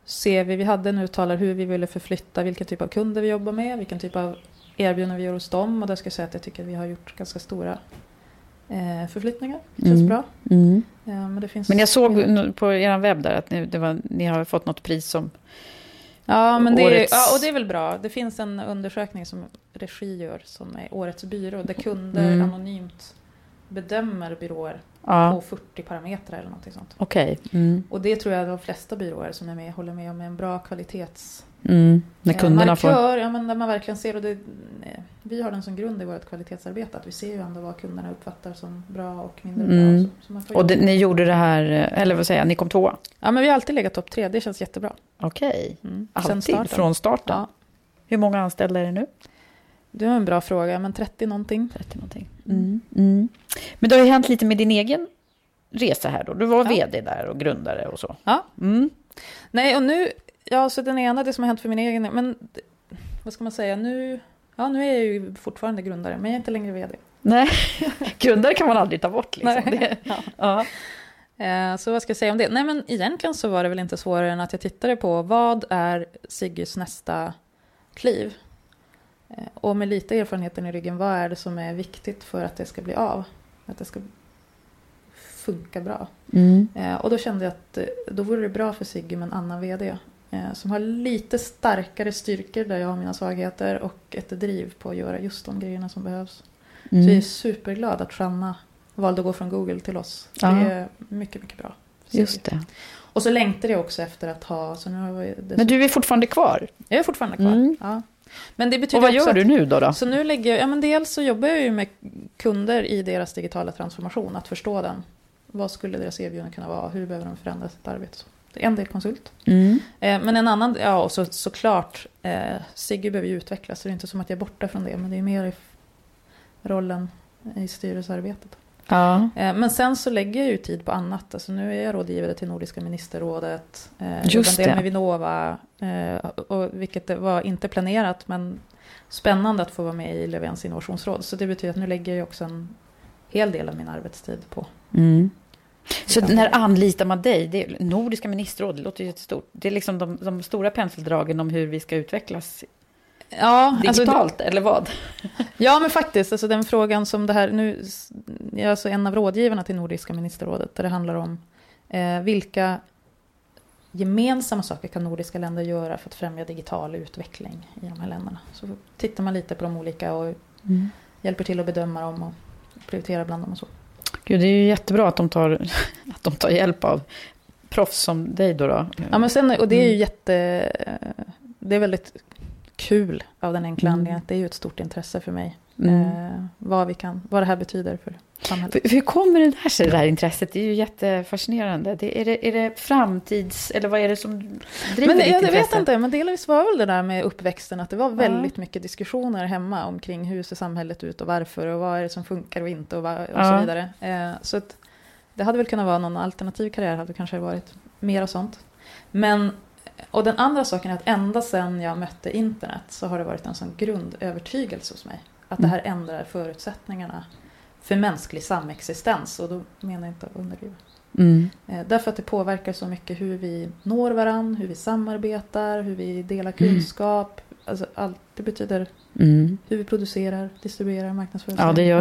ser vi, vi hade en uttalare hur vi ville förflytta, vilken typ av kunder vi jobbar med, vilken typ av erbjudanden vi gör hos dem. Och där ska jag säga att jag tycker att vi har gjort ganska stora eh, förflyttningar. Det känns Mm. bra. Mm. Men, det finns Men jag såg på er webb där att ni, det var, ni har fått något pris som... Ja, men det är, ja, och det är väl bra. Det finns en undersökning som Regi gör som är Årets byrå där kunder Mm. anonymt bedömer byråer Ja, på 40 parametrar eller något sånt. okej. Mm. Och det tror jag de flesta byråer som är med håller med om är en bra kvalitets... Mm. När eh, kunderna får... markör, ja, men där man verkligen ser och det, eh, Vi har den som grund i vårt kvalitetsarbete att vi ser ju ändå vad kunderna uppfattar som bra och mindre Mm. bra. Så, så får Och det, ni gjorde det här, eh, eller vad säger jag, ni kom tvåa? Ja men vi har alltid legat topp tre, det känns jättebra. Okej. Mm. Alltid? Starten. Från starten? Ja, Hur många anställda är det nu? det var en bra fråga, men 30 någonting. 30 någonting. Mm. Mm. Men det har ju hänt lite med din egen resa här då. Du var Ja. vd där och grundare och så. Ja. Mm. Nej, och nu, ja så den ena, det som har hänt för min egen, men vad ska man säga, nu, ja nu är jag ju fortfarande grundare, men jag är inte längre vd. Nej, grundare kan man aldrig ta bort. Liksom. Det, Ja. ja. Eh, Så vad ska jag säga om det? Nej men egentligen så var det väl inte svårare än att jag tittade på vad är Siggys nästa kliv? Eh, Och med lite erfarenheten i ryggen, vad är det som är viktigt för att det ska bli av? Att det ska funka bra. Mm. Eh, Och då kände jag att då vore det bra för Siggy med en annan VD. Eh, Som har lite starkare styrkor där jag har mina svagheter och ett driv på att göra just de grejerna som behövs. Så jag är Mm. superglad att Shanna valde att gå från Google till oss. Ja. Det är mycket, mycket bra. Just det. Och så längtade jag också efter att ha... Så nu har det Men du är fortfarande kvar. Jag är fortfarande kvar. Mm. Ja. Men det betyder Och vad gör du nu då? då? Så nu lägger jag... Ja, men dels så jobbar jag ju med kunder i deras digitala transformation. Att förstå den. Vad skulle deras erbjudande kunna vara? Hur behöver de förändra sitt arbete? En del konsult. Mm. Eh, men en annan, ja och så, såklart, eh, Sigge behöver ju utvecklas. Så det är inte som att jag är borta från det. Men det är mer i rollen i styrelsearbetet. Ja. Eh, Men sen så lägger jag ju tid på annat. Alltså nu är jag rådgivare till Nordiska ministerrådet. Eh, Just det. med Vinnova. Och, vilket var inte planerat men spännande att få vara med i Löfvens innovationsråd. Så det betyder att nu lägger jag också en hel del av min arbetstid på. Mm. Så när anlitar man dig? Det är Nordiska ministerråd, det låter ju jättestort. Det är liksom de, de stora penseldragen om hur vi ska utvecklas Ja, digitalt, eller vad? Ja, men faktiskt. Alltså den frågan som det här... Nu, jag är alltså en av rådgivarna till Nordiska ministerrådet. Där det handlar om eh, vilka gemensamma saker kan nordiska länder göra för att främja digital utveckling i de här länderna. Så tittar man lite på de olika och hjälper till att bedöma dem och prioritera bland dem och så. Gud, det är ju jättebra att de tar, att de tar hjälp av proffs som dig då. då. Ja, men sen, och det är ju jätte... Det är väldigt kul av den enkla Mm. anledningen att det är ju ett stort intresse för mig. Mm. Eh, vad, vi kan, vad det här betyder för samhället. Hur- kommer det där sig, det här intresset? Det är ju jättefascinerande. Det, är, det, är det framtids... Eller vad är det som driver Men ditt jag intresse? vet inte, men delvis var väl det där med uppväxten att det var väldigt mycket diskussioner hemma omkring hur ser samhället ut och varför och vad är det som funkar och inte och, vad, och Ja. så vidare. Eh, så att det hade väl kunnat vara någon alternativ karriär, hade kanske varit mer och sånt. Men, och den andra saken är att ända sedan jag mötte internet så har det varit en sån grundövertygelse hos mig. Att det här ändrar förutsättningarna för mänsklig samexistens och då menar jag inte att underdriva. Mm. Eh, Därför att det påverkar så mycket hur vi når varandra, hur vi samarbetar, hur vi delar kunskap. Alltså allt, det betyder Mm. hur vi producerar, distribuerar, marknadsför. Ja, det gör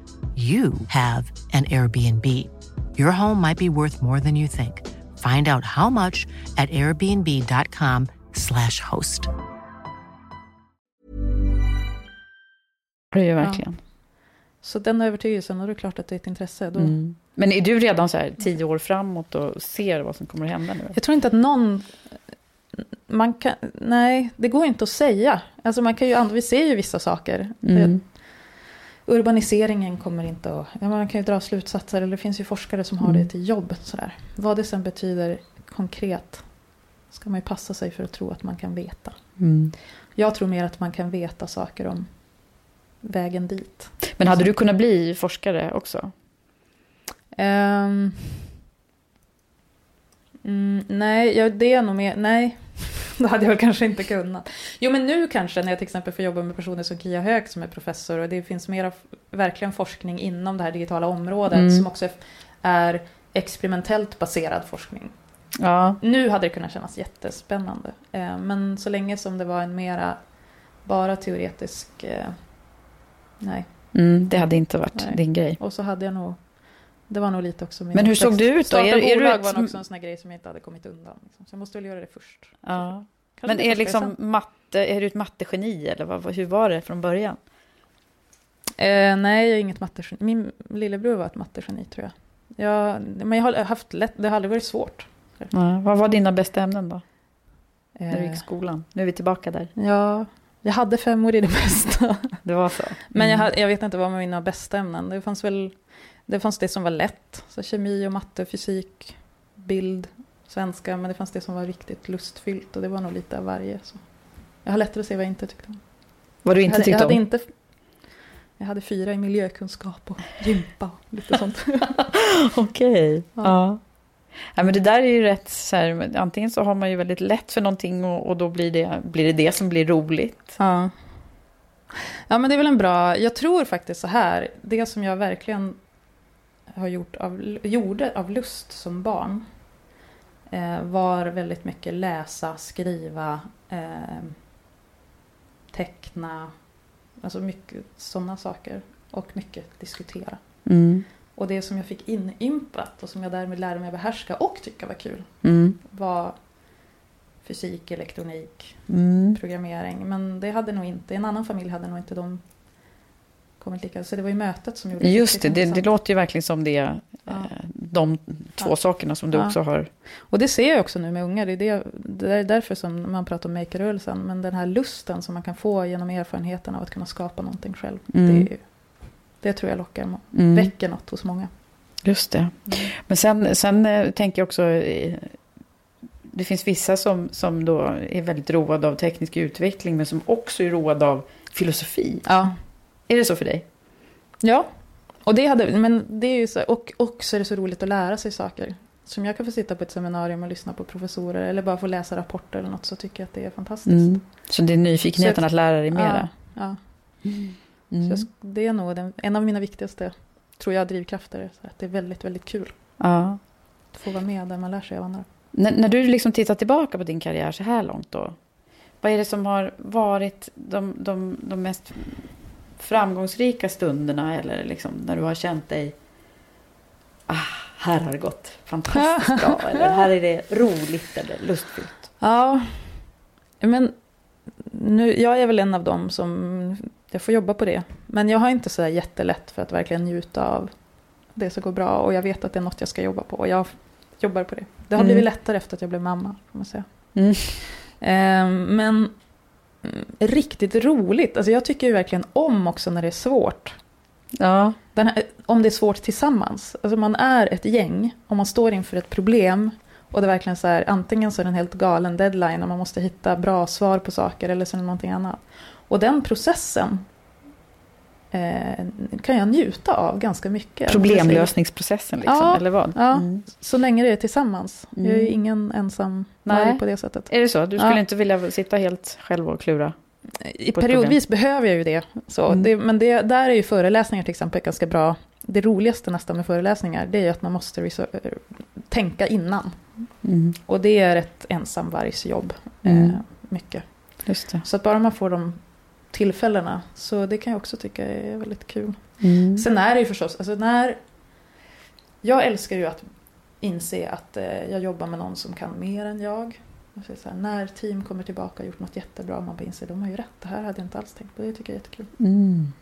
you have an Airbnb. Your home might be worth more than you think. Find out how much at airbnb.com/slash host. det är ju verkligen. Så den övertygelsen, det är klart att det är ett intresse. Då, Mm. Men är du redan så här tio år framåt och ser vad som kommer att hända nu? Jag tror inte att någon... Man kan, nej, det går inte att säga. Alltså man kan ju, vi ser ju vissa saker. Mm. Urbaniseringen kommer inte att... Man kan ju dra slutsatser, eller det finns ju forskare som har Mm. det till jobb. Sådär. Vad det sen betyder konkret ska man ju passa sig för att tro att man kan veta. Mm. Jag tror mer att man kan veta saker om vägen dit. Men hade du kunnat bli forskare också? Ehm, Mm, nej, det är nog mer... Nej, då hade jag väl kanske inte kunnat. Jo, men nu kanske när jag till exempel får jobba med personer som Kia Höök som är professor och det finns mera verkligen forskning inom det här digitala området Mm. som också är experimentellt baserad forskning. Ja. Nu hade det kunnat kännas jättespännande. Eh, Men så länge som det var en mera bara teoretisk... eh, Nej. Mm, det hade inte varit Nej. din grej. Och så hade jag nog... Det var nog lite också min Men hur såg du ut då? Starta Är- är du bolag ett- var nog också en sån här grej som jag inte hade kommit undan. Liksom. Så jag måste väl göra det först. Ja. Men är liksom matte, är du ett mattegeni eller vad, hur var det från början? Eh, nej, jag är inget mattegeni. Min lillebror var ett mattegeni tror jag. jag. Men jag har haft lätt, det har aldrig varit svårt. Ja, vad var dina bästa ämnen då? När du Eh, gick i skolan? Nu är vi tillbaka där. ja, jag hade femmor i det mesta. Det var så? Men jag, Mm. jag vet inte vad mina bästa ämnen. Det fanns väl det, fanns det som var lätt. Så kemi och matte, fysik, bild, svenska. Men det fanns det som var riktigt lustfyllt. Och det var nog lite av varje. Så. Jag har lättare att se vad jag inte tyckte om. Vad du inte jag hade, tyckte jag hade om? Inte, jag hade fyra i miljökunskap och gympa och lite sånt. Okej. Ja. Ja. ja. men det där är ju rätt så här, antingen så har man ju väldigt lätt för någonting och, och då blir det, blir det det som blir roligt. Ja. ja, men det är väl en bra... Jag tror faktiskt så här. Det som jag verkligen har gjort av, gjorde av lust som barn eh, var väldigt mycket läsa, skriva, eh, teckna. Alltså mycket sådana saker. Och mycket diskutera. Mm. Och det som jag fick inympat och som jag därmed lärde mig behärska och tycka var kul Mm. var fysik, elektronik, Mm. programmering. Men det hade nog inte, en annan familj hade nog inte de kommit lika. Så det var ju mötet som gjorde Just det, det, det låter ju verkligen som det, Ja. eh, de två Ja. sakerna som du Ja. också har. Och det ser jag också nu med unga. Det är, det, det är därför som man pratar om makerrörelsen. Men den här lusten som man kan få genom erfarenheten av att kunna skapa någonting själv. Mm. Det, det tror jag lockar, Mm. väcker något hos många. Just det. Men sen, sen eh, tänker jag också, eh, det finns vissa som, som då är väldigt roade av teknisk utveckling men som också är roade av filosofi. Ja. Är det så för dig? Ja, och det, hade, men det är ju så, och också är det så roligt att lära sig saker. Som jag kan få sitta på ett seminarium och lyssna på professorer eller bara få läsa rapporter eller något så tycker jag att det är fantastiskt. Mm. Så det är nyfikenheten Så jag- att lära dig mera? Ja, ja. Mm. Så jag, det är nog den, en av mina viktigaste tror jag, drivkrafter. Så att det är väldigt, väldigt kul ja. att få vara med där man lär sig av andra. När, när du liksom tittar tillbaka på din karriär så här långt då. Vad är det som har varit de, de, de mest framgångsrika stunderna? Eller liksom när du har känt dig... Ah, här har det gått fantastiskt bra. eller här är det roligt eller lustfyllt. Ja, men nu, jag är väl en av dem som jag får jobba på det. Men jag har inte så här jättelätt för att verkligen njuta av det som går bra. Och jag vet att det är något jag ska jobba på. Och jag jobbar på det. Det har Mm. blivit lättare efter att jag blev mamma. Får man säga. Mm. Ehm, men riktigt roligt. Alltså jag tycker ju verkligen om också när det är svårt. Ja. Här, om det är svårt tillsammans. Alltså man är ett gäng. Om man står inför ett problem. Och det är verkligen så här, antingen så är det en helt galen deadline och man måste hitta bra svar på saker eller så är det någonting annat. Och den processen eh, kan jag njuta av ganska mycket. Problemlösningsprocessen liksom, Ja, eller vad? Ja, Mm. så länge det är tillsammans. Jag är ju Mm. ingen ensam Nej. på det sättet. Är det så? Du skulle Ja. inte vilja sitta helt själv och klura? I periodvis behöver jag ju det. Så Mm. det men det, där är ju föreläsningar till exempel ganska bra. Det roligaste nästan med föreläsningar det är ju att man måste reser- tänka innan. Mm. Och det är ett ensamvargsjobb. Mm. Eh, mycket. Så att bara man får de tillfällena. Så det kan jag också tycka är väldigt kul. Mm. Sen är det ju förstås, alltså när... Jag älskar ju att inse att eh, jag jobbar med någon som kan mer än jag. Alltså så här, när team kommer tillbaka och gjort något jättebra och man bara inser de har ju rätt, det här hade jag inte alls tänkt på. Det tycker jag är jättekul. Mm.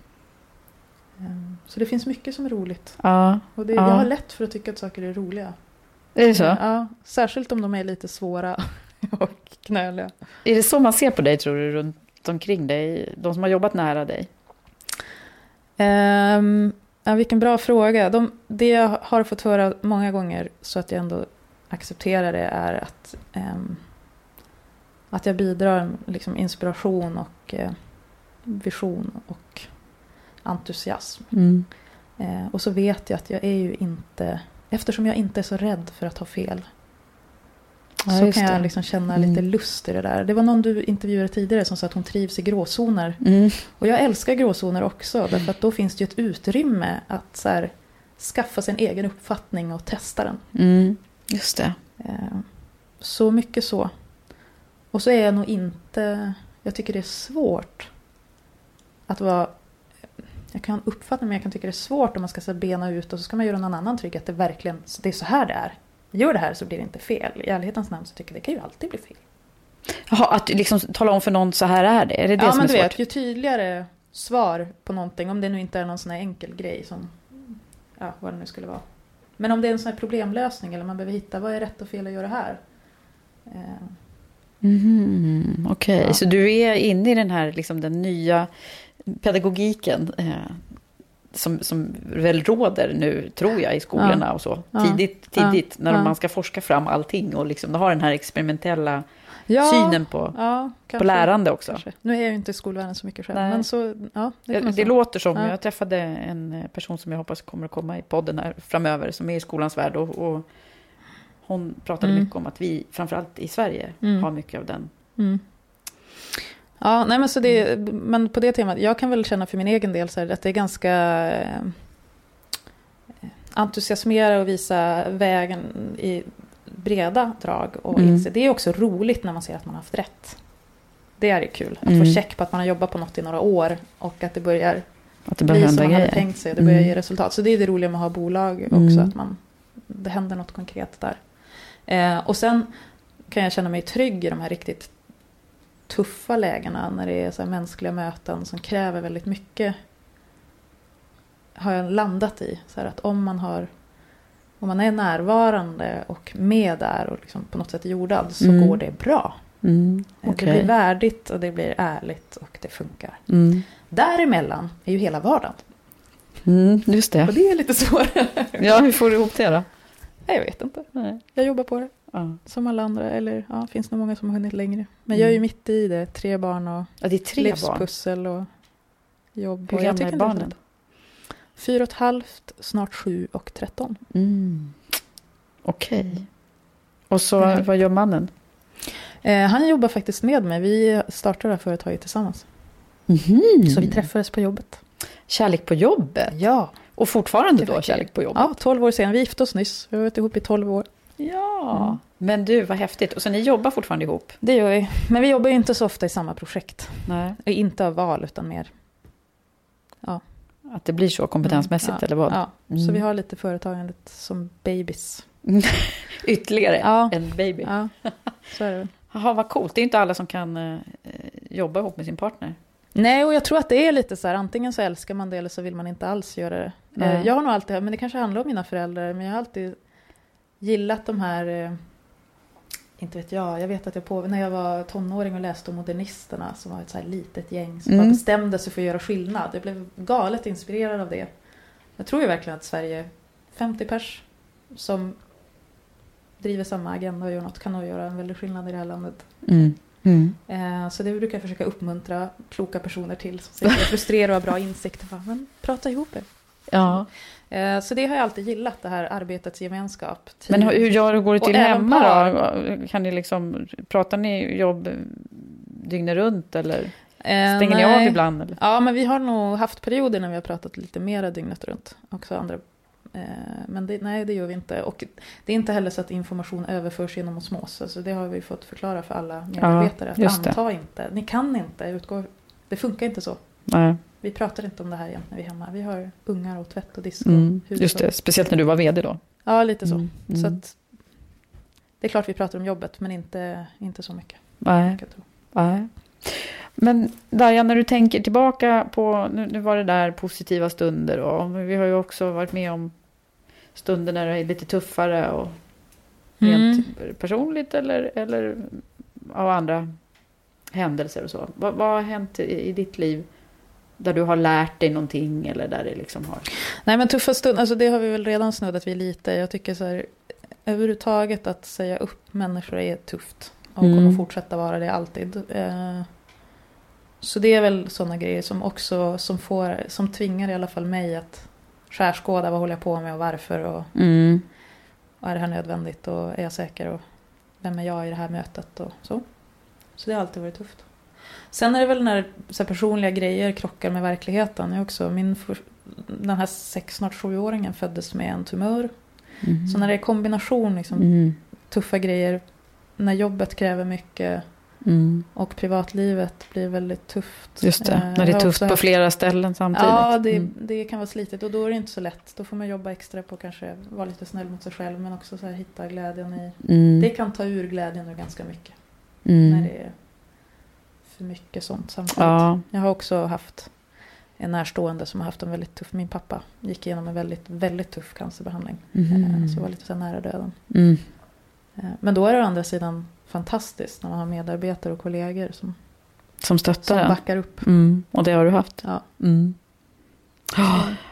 Ehm, Så det finns mycket som är roligt. Ja. Och det, Ja. jag har lätt för att tycka att saker är roliga. Är det så? Ja, särskilt om de är lite svåra och knöliga. Är det så man ser på dig, tror du, runt omkring dig? De som har jobbat nära dig? Um, ja, vilken bra fråga. De, det jag har fått höra många gånger så att jag ändå accepterar det är att, ehm, att jag bidrar liksom inspiration och eh, vision och entusiasm. Mm. Eh, och så vet jag att jag är ju inte, eftersom jag inte är så rädd för att ha fel, Ja, så kan jag liksom känna Mm. lite lust i det där. Det var någon du intervjuade tidigare som sa att hon trivs i gråzoner. Mm. Och jag älskar gråzoner också. Därför att då finns det ju ett utrymme att så här, skaffa sin egen uppfattning och testa den. Mm. Just det. Eh, Så mycket så. Och så är jag nog inte... Jag tycker det är svårt att vara... Jag kan uppfatta men jag kan tycka det är svårt om man ska bena ut och så ska man göra någon annan trygg att det verkligen det är så här det är. Gör det här så blir det inte fel. I ärlighetens namn så tycker jag det kan ju alltid bli fel. Jaha, att liksom tala om för någon så här är det? Är det det ja som men är du svårt? vet, ju tydligare svar på någonting, om det nu inte är någon sån här enkel grej som... Ja, vad det nu skulle vara. Men om det är en sån här problemlösning eller man behöver hitta vad är rätt och fel att göra här. Eh, Mhm, Okej, Ja. så du är inne i den här liksom, den nya pedagogiken eh, som, som väl råder nu, tror jag, i skolorna Ja. och så. Ja. Tidigt, tidigt när Ja. man ska forska fram allting och liksom ha den här experimentella Ja, synen på, ja, på lärande också. Kanske. Nu är jag ju inte i skolvärlden så mycket själv. Nej. Men så, ja, det, kan Det, låter som, Ja. jag träffade en person som jag hoppas kommer att komma i podden här framöver, som är i skolans värld. Och, och hon pratade Mm. mycket om att vi, framförallt i Sverige, Mm. har mycket av den. Mm. Ja, nej men så det, men på det temat, jag kan väl känna för min egen del så här, att det är ganska eh, entusiasmera och visa vägen i breda drag och Mm. Det är också roligt när man ser att man har haft rätt. Det är ju kul, att Mm. få check på att man har jobbat på något i några år och att det börjar Att det bli som man hade grejer. tänkt sig och det börjar Mm. ge resultat. Så det är det roliga med att ha bolag också, Mm. att man, det händer något konkret där. Eh, och sen kan jag känna mig trygg i de här riktigt tuffa lägena när det är så mänskliga möten som kräver väldigt mycket. Har jag landat i. Så att om man har om man är närvarande och med där och liksom på något sätt jordad så Mm. går det bra. Mm, Eh, okej. Det blir värdigt och det blir ärligt och det funkar. Mm. Däremellan är ju hela vardagen. Mm, just det. Och det är lite svårare. Ja, hur får du ihop det då? Nej, jag vet inte. Nej. Jag jobbar på det. Ja. Som alla andra. Eller ja, finns nog många som har hunnit längre. Men jag är ju Mm. mitt i det. Tre barn och Ja, det är tre barn. livspussel och jobb. Hur gamla är barnen? Fyra och ett halvt, snart sju och tretton. Mm. Okej. Och så, Mm. vad gör mannen? Eh, han jobbar faktiskt med mig. Vi startade det här företaget tillsammans. Mhm. Så vi träffades på jobbet. Kärlek på jobbet? Ja. Och fortfarande då kärlek på jobbet? Ja, 12 år senare. Vi gifte oss nyss. Vi har varit ihop i 12 år. Ja. Mm. Men du, vad häftigt. Och så ni jobbar fortfarande ihop? Det gör vi. Men vi jobbar ju inte så ofta i samma projekt. Nej. Inte av val, utan mer Att det blir så kompetensmässigt, Mm, ja, eller vad? Ja, Mm. så vi har lite företagandet som babies. Ytterligare Ja. en baby. Ja, så är det väl. Jaha, vad coolt. Det är inte alla som kan eh, jobba ihop med sin partner. Nej, och jag tror att det är lite så här, antingen så älskar man det eller så vill man inte alls göra det. Eh, Jag har nog alltid, men det kanske handlar om mina föräldrar, men jag har alltid gillat de här, eh, inte vet jag, jag vet att jag på, när jag var tonåring och läste om Modernisterna som var ett så här litet gäng som Mm. bestämde sig för att göra skillnad. Jag blev galet inspirerad av det. Jag tror ju verkligen att Sverige, 50 pers som driver samma agenda och gör något, kan nog göra en väldig skillnad i det här landet. Mm. Mm. Eh, Så det brukar jag försöka uppmuntra kloka personer till som sitter och frustrerade och har bra insikter. Bara, Men prata ihop er. Ja. Eh, Så det har jag alltid gillat, det här arbetets gemenskap. Tid. Men hur gör går det Och till även hemma par. då? Kan ni liksom, pratar ni jobb dygnet runt eller Eh, stänger ni nej. av ibland? Eller? Ja, men vi har nog haft perioder när vi har pratat lite mera dygnet runt. Också andra. eh, Men det, nej, det gör vi inte. Och det är inte heller så att information överförs genom osmos. Alltså det har vi fått förklara för alla medarbetare. just att det. anta inte. Ni kan inte utgå. Det funkar inte så. Nej. Vi pratar inte om det här igen när vi är hemma. Vi har ungar och tvätt och disk och Mm. Just det, speciellt när du var vd då. Ja, lite så. Mm. Mm. Så att, det är klart vi pratar om jobbet, men inte, inte så mycket. Nej. Nej. Men Darja, när du tänker tillbaka på, nu, nu var det där positiva stunder och vi har ju också varit med om stunder när det är lite tuffare och rent personligt eller, eller av andra händelser och så. Vad, vad har hänt i, i ditt liv där du har lärt dig någonting eller där det liksom har... Nej, men tuffa stunder, alltså det har vi väl redan snuddat vid lite. Jag tycker så här, överhuvudtaget att säga upp människor är tufft. Och Mm. kommer fortsätta vara det alltid. Eh, Så det är väl sådana grejer som också som får, som tvingar i alla fall mig att skärskåda vad håller jag på med och varför och, Mm. och är det här nödvändigt och är jag säker och vem är jag i det här mötet och så. Så det har alltid varit tufft. Sen är det väl när så personliga grejer krockar med verkligheten. Jag också, min den här sex, snart sjuåringen föddes med en tumör. Mm. Så när det är kombination, liksom, Mm. tuffa grejer, när jobbet kräver mycket Mm. och privatlivet blir väldigt tufft. Just det, Eh, när det är tufft på flera ställen samtidigt. Ja, det, Mm. det kan vara slitigt och då är det inte så lätt. Då får man jobba extra på kanske vara lite snäll mot sig själv men också så här, hitta glädjen i... Mm. Det kan ta ur glädjen ur ganska mycket. Mm. När det är för mycket sånt samtidigt. Ja. Jag har också haft en närstående som har haft en väldigt tuff... Min pappa gick igenom en väldigt, väldigt tuff cancerbehandling. Mhm. Eh, Så jag var lite så nära döden. Mm. Eh, Men då är det å andra sidan fantastiskt när man har medarbetare och kollegor som, Som stöttar som backar upp. Mm. Och det har du haft. Ja. Mm.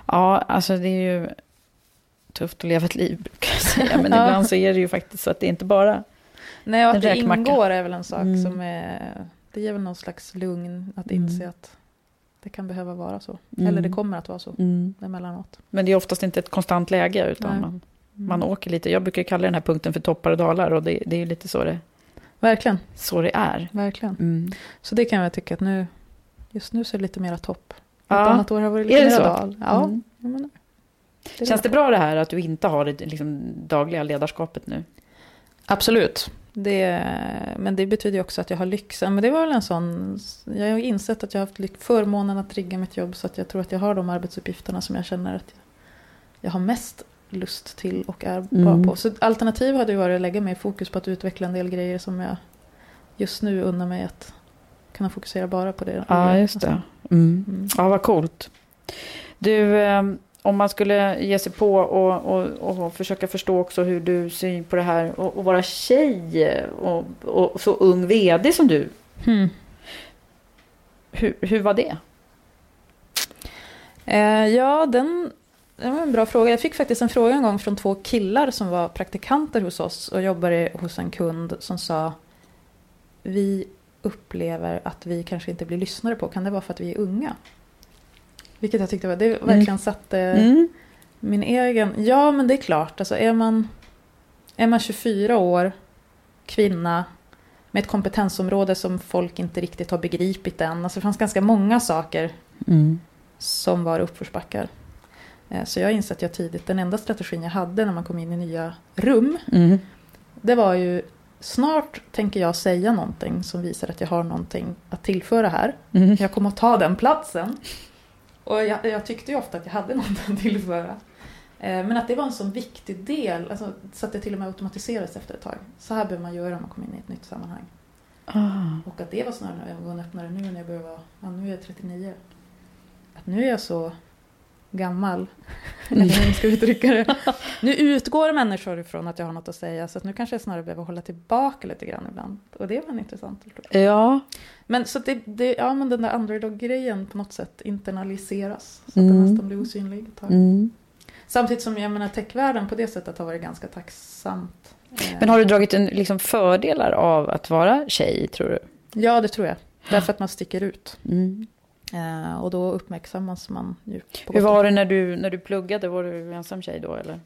Ja, alltså det är ju tufft att leva ett liv, brukar jag säga. Men ibland så är det ju faktiskt så att det inte bara... Nej, och att det ingår är väl en sak Mm. som är... Det ger väl någon slags lugn att Mm. inse att det kan behöva vara så. Mm. Eller det kommer att vara så Mm. emellanåt. Men det är oftast inte ett konstant läge, utan Nej. man, Mm. man åker lite. Jag brukar kalla den här punkten för toppar och dalar, och det, det är ju lite så det, Verkligen, så det är. verkligen. Mm. Så det kan jag tycka att nu... Just nu så är det lite mera topp. Ett Ja. annat år har varit lite mera dal. Ja, Mm. menar, det Känns det bra. bra det här att du inte har det liksom, dagliga ledarskapet nu? Absolut. Det, men det betyder ju också att jag har lyxen. Men det var väl en sån... Jag har insett att jag har haft förmånen att rigga mitt jobb så att jag tror att jag har de arbetsuppgifterna som jag känner att jag, jag har mest lust till och är bra Mm. på. Så alternativ hade ju varit att lägga mer fokus på att utveckla en del grejer som jag just nu unnar mig att kunna fokusera bara på det. Ja, just det. Mm. Mm. Ja, vad coolt. Du, eh, om man skulle ge sig på och, och, och försöka förstå också hur du ser på det här och, och vara tjej och, och så ung vd som du. Hmm. Hur, hur var det? Eh, ja, den, det var en bra fråga. Jag fick faktiskt en fråga en gång från två killar som var praktikanter hos oss och jobbade hos en kund som sa Vi upplever att vi kanske inte blir lyssnade på. Kan det vara för att vi är unga? Vilket jag tyckte var, det verkligen satte Mm. min egen... Ja, men det är klart. Alltså är man, är man 24 år, kvinna, med ett kompetensområde som folk inte riktigt har begripit än. Alltså det fanns ganska många saker Mm. som var uppförsbackar. Eh, Så jag insåg att jag tidigt, den enda strategin jag hade när man kom in i nya rum, Mm. det var ju snart tänker jag säga någonting som visar att jag har någonting att tillföra här. Mm. Jag kommer att ta den platsen. Och jag, jag tyckte ju ofta att jag hade någonting att tillföra. Eh, Men att det var en sån viktig del, alltså, så att det till och med automatiserades efter ett tag. Så här behöver man göra när man kommer in i ett nytt sammanhang. Ah. Och att det var snarare en ögonöppnare nu när jag börjar vara, ja, nu är jag 39. Att nu är jag så gammal. Eller hur ska uttrycka det? Nu utgår människor ifrån att jag har något att säga. Så att nu kanske jag snarare behöver hålla tillbaka lite grann ibland. Och det var en intressant. Ja. Men så det, det, ja men den där underdog-grejen på något sätt internaliseras. Så att Mm. den nästan blir osynlig ett tag. Mm. Samtidigt som jag menar techvärlden på det sättet har varit ganska tacksamt. Eh, Men har du dragit en, liksom, fördelar av att vara tjej, tror du? Ja, det tror jag. Därför att man sticker ut. Mm. Eh, och då uppmärksammas man ju. Hur var det när du, när du pluggade? Var du ensam tjej då, eller?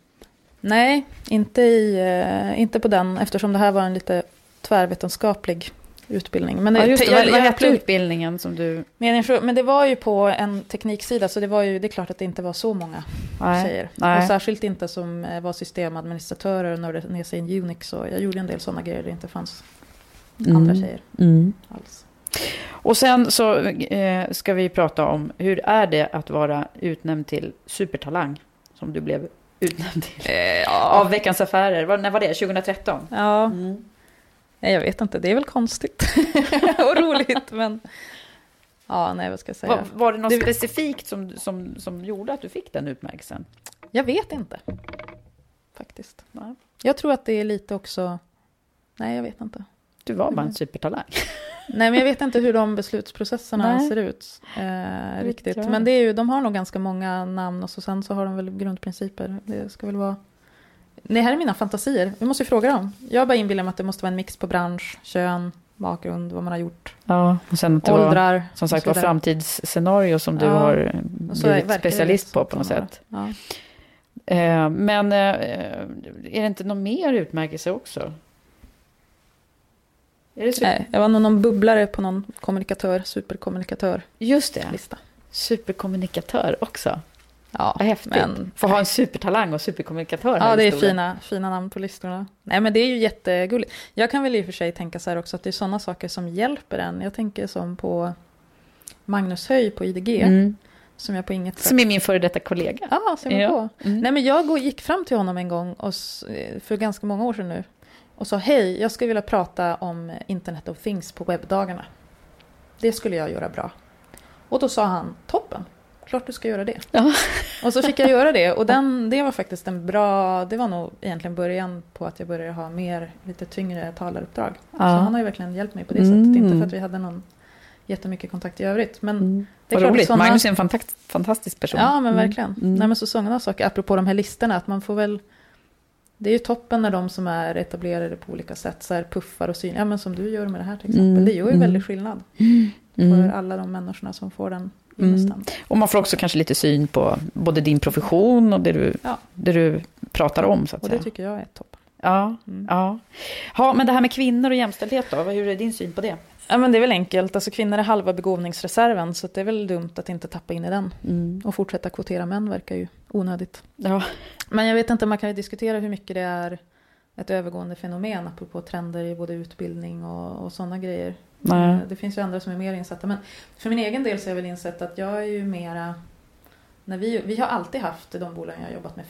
Nej, inte, i, eh, inte på den eftersom det här var en lite tvärvetenskaplig utbildning. Men, Ja, just det. jag- Vad, vad hette utbildningen som du... men det var ju på en tekniksida så det, var ju, det är klart att det inte var så många Nej. tjejer. Nej. Och särskilt inte som eh, var systemadministratörer och nördade ner sig i Unix. Och jag gjorde en del sådana grejer där det inte fanns andra Mm. tjejer Mm. alls. Och sen så eh, ska vi prata om hur är det att vara utnämnd till supertalang som du blev utnämnd till av Veckans Affärer. Var, när var det? 2013? Ja, Mm. Nej, jag vet inte. Det är väl konstigt och roligt. Men ja, nej, vad ska jag säga? Var, var det något Det- specifikt som, som, som gjorde att du fick den utmärkelsen? Jag vet inte. Faktiskt. Nej. Jag tror att det är lite också... Nej, jag vet inte. Du var bara en Mm. supertalang. Nej, men jag vet inte hur de beslutsprocesserna Nej. ser ut. Eh, riktigt. Men det är ju, de har nog ganska många namn och så sen så har de väl grundprinciper. Det ska väl vara... Nej, här är mina fantasier. Vi måste ju fråga dem. Jag bara inbillar mig att det måste vara en mix på bransch, kön, bakgrund, vad man har gjort, Ja, och sen att det var, åldrar. som och sagt var framtidsscenario som du Ja, har blivit specialist på på något sätt. Ja. Eh, men eh, är det inte någon mer utmärkelse också? Är det super... Nej, jag var nog någon bubblare på någon kommunikatör, superkommunikatör. Just det. Lista. Superkommunikatör också. Ja, Vad häftigt. men- Få ha en supertalang och superkommunikatör Ja, det är fina, fina namn på listorna. Nej, men det är ju jättegulligt. Jag kan väl i och för sig tänka så här också att det är sådana saker som hjälper en. Jag tänker som på Magnus Höj på IDG, Mm. som jag på inget sätt... Som är min före detta kollega. Ja, ser Ja. på. Mm. Nej, men jag gick fram till honom en gång, och, eh, för ganska många år sedan nu, och sa hej, jag skulle vilja prata om Internet of Things på webbdagarna. Det skulle jag göra bra. Och då sa han, toppen, klart du ska göra det. Ja. Och så fick jag göra det, och den, det var faktiskt en bra, det var nog egentligen början på att jag började ha mer, lite tyngre talaruppdrag. Så han har ju verkligen hjälpt mig på det Mm. sättet, inte för att vi hade någon jättemycket kontakt i övrigt. Men Mm. det är Vad roligt. såna- Magnus är en fantast, fantastisk person. Ja, men Mm. verkligen. Mm. Nej, men så sådana saker, apropå de här listorna, att man får väl... Det är ju toppen när de som är etablerade på olika sätt så här puffar och syn. Ja, men som du gör med det här till exempel. Mm, Det gör ju mm. väldigt skillnad Mm. för alla de människorna som får den Mm. Och man får också kanske lite syn på både din profession och det du, Ja. det du pratar om, så att Och det säga. tycker jag är toppen. Ja, Mm. ja. ja, men det här med kvinnor och jämställdhet då, hur är din syn på det? Ja, men det är väl enkelt. Alltså kvinnor är halva begåvningsreserven, så det är väl dumt att inte tappa in i den. Mm. Och fortsätta kvotera män verkar ju onödigt. Ja, Men jag vet inte, man kan ju diskutera hur mycket det är ett övergående fenomen apropå trender i både utbildning och, och sådana grejer. Nej. Eh, Det finns ju andra som är mer insatta. Men för min egen del så har jag väl insett att jag är ju mera... När vi, vi har alltid haft i de bolag jag har jobbat med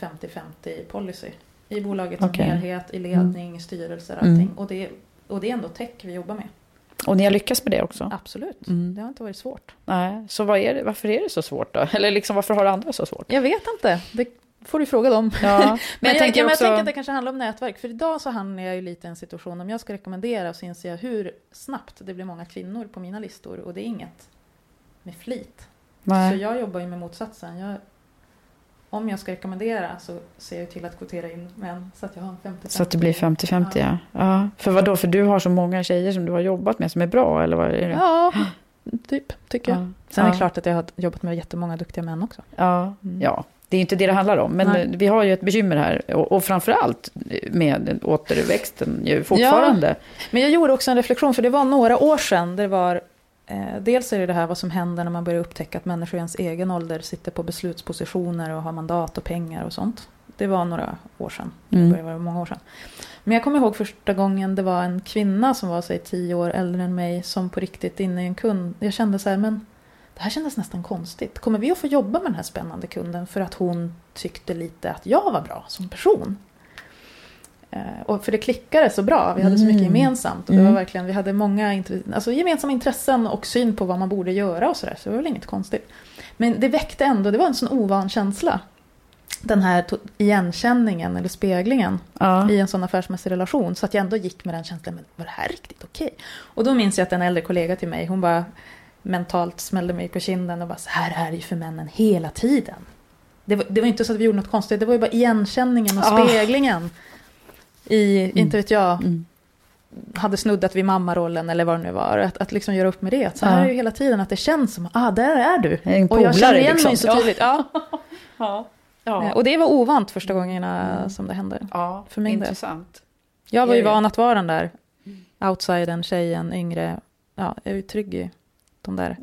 50-50 policy. I bolaget som helhet, i ledning, i styrelser, Mm. allting. Och, det, och det är ändå tech vi jobbar med. och ni har lyckats med det också? Absolut. Mm. Det har inte varit svårt. Nej, så är det, varför är det så svårt då? Eller liksom, varför har andra så svårt? Jag vet inte. Det får du fråga dem. Ja, men, Men, jag, tänker ja, men också... jag tänker att det kanske handlar om nätverk. För idag så hamnar jag ju lite i en situation, om jag ska rekommendera så inser jag hur snabbt det blir många kvinnor på mina listor. Och det är inget med flit. Nej. Så jag jobbar ju med motsatsen. Jag, om jag ska rekommendera så ser jag till att kvotera in män så att jag har en 50 Så att det blir 50-50, ja. ja. För vad då? För du har så många tjejer som du har jobbat med som är bra, eller vad är det? Ja, typ, tycker jag. Ja. Sen är det klart att jag har jobbat med jättemånga duktiga män också. Ja, Mm. ja. Det är inte det det handlar om, men Nej. vi har ju ett bekymmer här. Och, och framförallt med återväxten ju fortfarande. Men jag gjorde också en reflektion, för det var några år sedan. Det var, eh, dels är det det här vad som händer när man börjar upptäcka att människor i ens egen ålder sitter på beslutspositioner och har mandat och pengar och sånt. Det var några år sedan. Mm. Det började vara många år sedan. Men jag kommer ihåg första gången det var en kvinna som var säg tio år äldre än mig som på riktigt inne i en kund. Jag kände så här, men det här kändes nästan konstigt. Kommer vi att få jobba med den här spännande kunden för att hon tyckte lite att jag var bra som person? Eh, Och för det klickade så bra, vi hade så mycket Mm. gemensamt. Och det Mm. var verkligen, vi hade många alltså gemensamma intressen och syn på vad man borde göra och sådär. Så det var väl inget konstigt. Men det väckte ändå, det var en sån ovan känsla. Den här igenkänningen eller speglingen Ja. i en sån affärsmässig relation. Så att jag ändå gick med den känslan, men var det här riktigt okej? Och då minns jag att en äldre kollega till mig, hon bara mentalt smällde mig på kinden och bara så här är det ju för männen hela tiden. Det var, det var inte så att vi gjorde något konstigt, det var ju bara igenkänningen och Ah. speglingen. I, inte vet jag, Mm. hade snuddat vid mammarollen eller vad det nu var. Att, att liksom göra upp med det. Att så här Ja. är det ju hela tiden, att det känns som, ah där är du. En och jag känner igen mig liksom. så Ja. tydligt. Ja. Ja. Eh, Ja. Och det var ovant första gångerna Mm. som det hände. ja, för del. intressant. Jag var ju van att vara den där outsidern, tjejen, yngre. Ja, jag är ju trygg i de där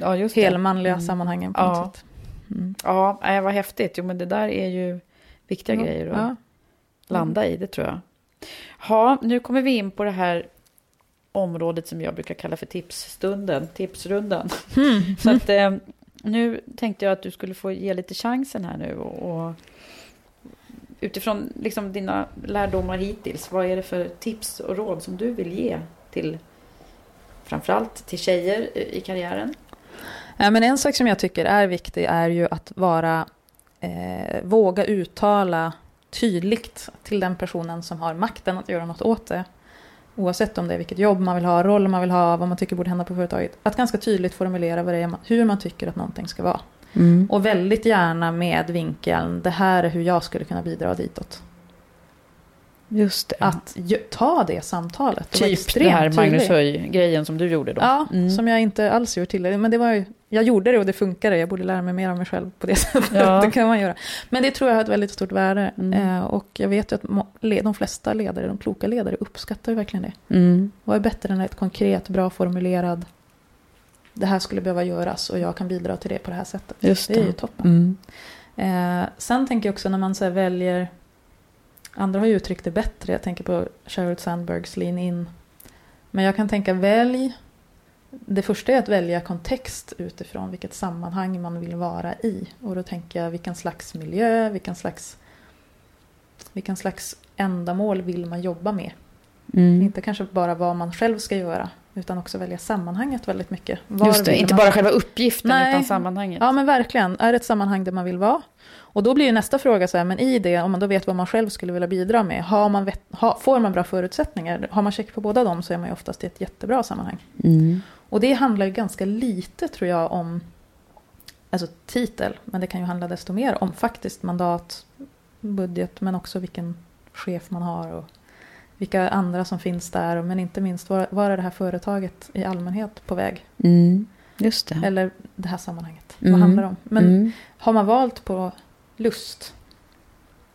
Ja, helmanliga Mm. sammanhangen på Ja. något sätt. Mm. Ja, vad häftigt. Jo, men det där är ju viktiga Ja, grejer att ja. landa i, det tror jag. Ja, nu kommer vi in på det här området som jag brukar kalla för tipsstunden, tipsrundan. Mm. Så att eh, nu tänkte jag att du skulle få ge lite chansen här nu och, och utifrån liksom dina lärdomar hittills, vad är det för tips och råd som du vill ge till framförallt till tjejer i karriären? Ja, men en sak som jag tycker är viktig är ju att vara, eh, våga uttala tydligt till den personen som har makten att göra något åt det. Oavsett om det är vilket jobb man vill ha, roll man vill ha, vad man tycker borde hända på företaget. Att ganska tydligt formulera vad det är, man- hur man tycker att någonting ska vara. Och väldigt gärna med vinkeln, det här är hur jag skulle kunna bidra ditåt. Just det. Att ta det samtalet. typ extremt det här Magnus. Höj-grejen som du gjorde då. Ja, Mm. som jag inte alls gjort till. Men det var ju, jag gjorde det och det funkade. Jag borde lära mig mer om mig själv på det sättet. Ja. det kan man göra. Men det tror jag har ett väldigt stort värde. Mm. Eh, och jag vet ju att de flesta ledare, de kloka ledare, uppskattar ju verkligen det. Mm. Vad är bättre än ett konkret, bra formulerad det här skulle behöva göras och jag kan bidra till det på det här sättet. Just det är det. ju toppen. Mm. Eh, sen tänker jag också när man så väljer, andra har ju uttryckt det bättre, jag tänker på Sheryl Sandbergs Lean In. Men jag kan tänka välj, det första är att välja kontext utifrån vilket sammanhang man vill vara i. Och då tänker jag vilken slags miljö, vilken slags, vilken slags ändamål vill man jobba med. Mm. Inte kanske bara vad man själv ska göra, utan också välja sammanhanget väldigt mycket. Var Just det, inte man- bara själva uppgiften Nej. utan sammanhanget. Ja men verkligen, är det ett sammanhang där man vill vara? Och då blir ju nästa fråga så här, men i det, om man då vet vad man själv skulle vilja bidra med, har man vet, ha, får man bra förutsättningar? Har man check på båda dem så är man ju oftast i ett jättebra sammanhang. Mm. Och det handlar ju ganska lite tror jag om alltså titel, men det kan ju handla desto mer om faktiskt mandat, budget, men också vilken chef man har och vilka andra som finns där, men inte minst var, var är det här företaget i allmänhet på väg? Mm. Just det. Eller det här sammanhanget, Mm. vad handlar det om? Men Mm. har man valt på lust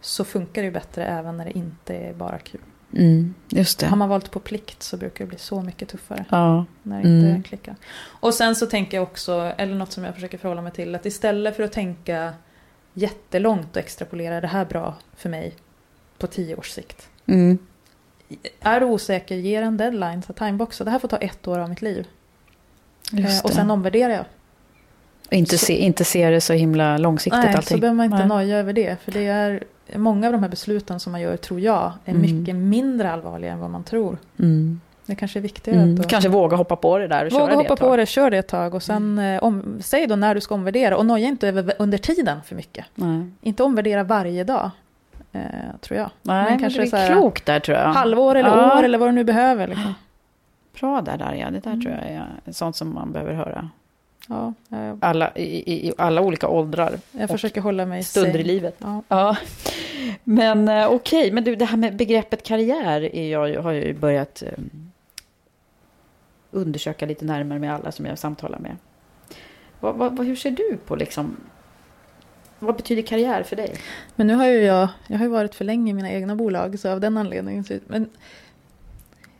så funkar det ju bättre även när det inte är bara kul. Mm. Just det. Har man valt på plikt så brukar det bli så mycket tuffare Ja. när det inte Mm. klickar. Och sen så tänker jag också, eller något som jag försöker förhålla mig till, att istället för att tänka jättelångt och extrapolera, det här bra för mig på tio års sikt? Mm. Är du osäker, ge en deadline, så timeboxa, det här får ta ett år av mitt liv. Eh, och sen omvärderar jag. Inte, se, inte se det så himla långsiktigt Nej, allting. så behöver man inte Nej. noja över det. För det är många av de här besluten som man gör, tror jag, är Mm. mycket mindre allvarliga än vad man tror. Mm. Det kanske är viktigare Mm. att Kanske våga hoppa på det där och köra våga det hoppa tag. på det, kör det ett tag och sen eh, om, säg då när du ska omvärdera och noja inte över under tiden för mycket. Nej, Inte omvärdera varje dag, eh, tror jag. Nej men kanske det så är här, klokt där tror jag. Halvår eller Ja. år eller vad du nu behöver. Liksom. Bra där Darja, det där Mm. tror jag är sånt som man behöver höra. Ja, jag, Alla, i, i, alla olika åldrar. jag försöker hålla mig Stunder sane. i livet. Ja. Ja. Men eh, okej, men du det här med begreppet karriär är jag, har jag ju börjat eh, undersöka lite närmare med alla som jag samtalar med. Vad, vad, hur ser du på liksom, vad betyder karriär för dig? Men nu har ju jag, jag har ju varit för länge i mina egna bolag, så av den anledningen. Men